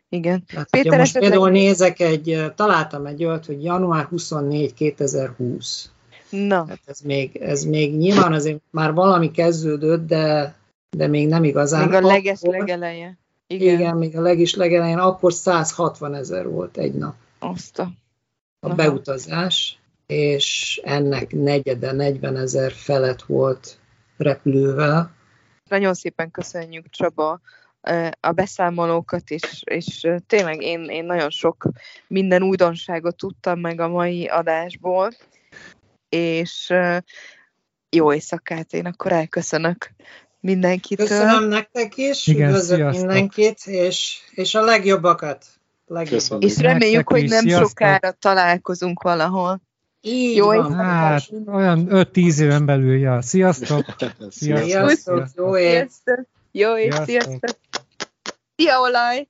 Igen. Tehát, Péter, most esetleg- például nézek egy, találtam egy olyat, hogy január 24 2020. Na, Hát ez még, ez még nyilván azért már valami kezdődött, de, de még nem igazán. még a leges Akkor- legeleje. Igen. Igen. igen, még a legis legelején, akkor 160 ezer volt egy nap Azt a... a Aha. beutazás, és ennek negyede, 40 ezer felett volt repülővel. Nagyon szépen köszönjük, Csaba, a beszámolókat, és, és tényleg én, én nagyon sok minden újdonságot tudtam meg a mai adásból, és jó éjszakát, én akkor elköszönök mindenkitől. Köszönöm nektek is, Igen, üdvözlök sziasztok. mindenkit, és, és a legjobbakat. legjobbakat. Köszönöm. És reméljük, hogy nem sziasztok. sokára találkozunk valahol. Így Jó van. Hát, olyan 5-10 éven belül, ja. Sziasztok! Szia. Sziasztok, jó! Sziasztok! Jó és Sziasztok. sziasztok! Szia, olaj!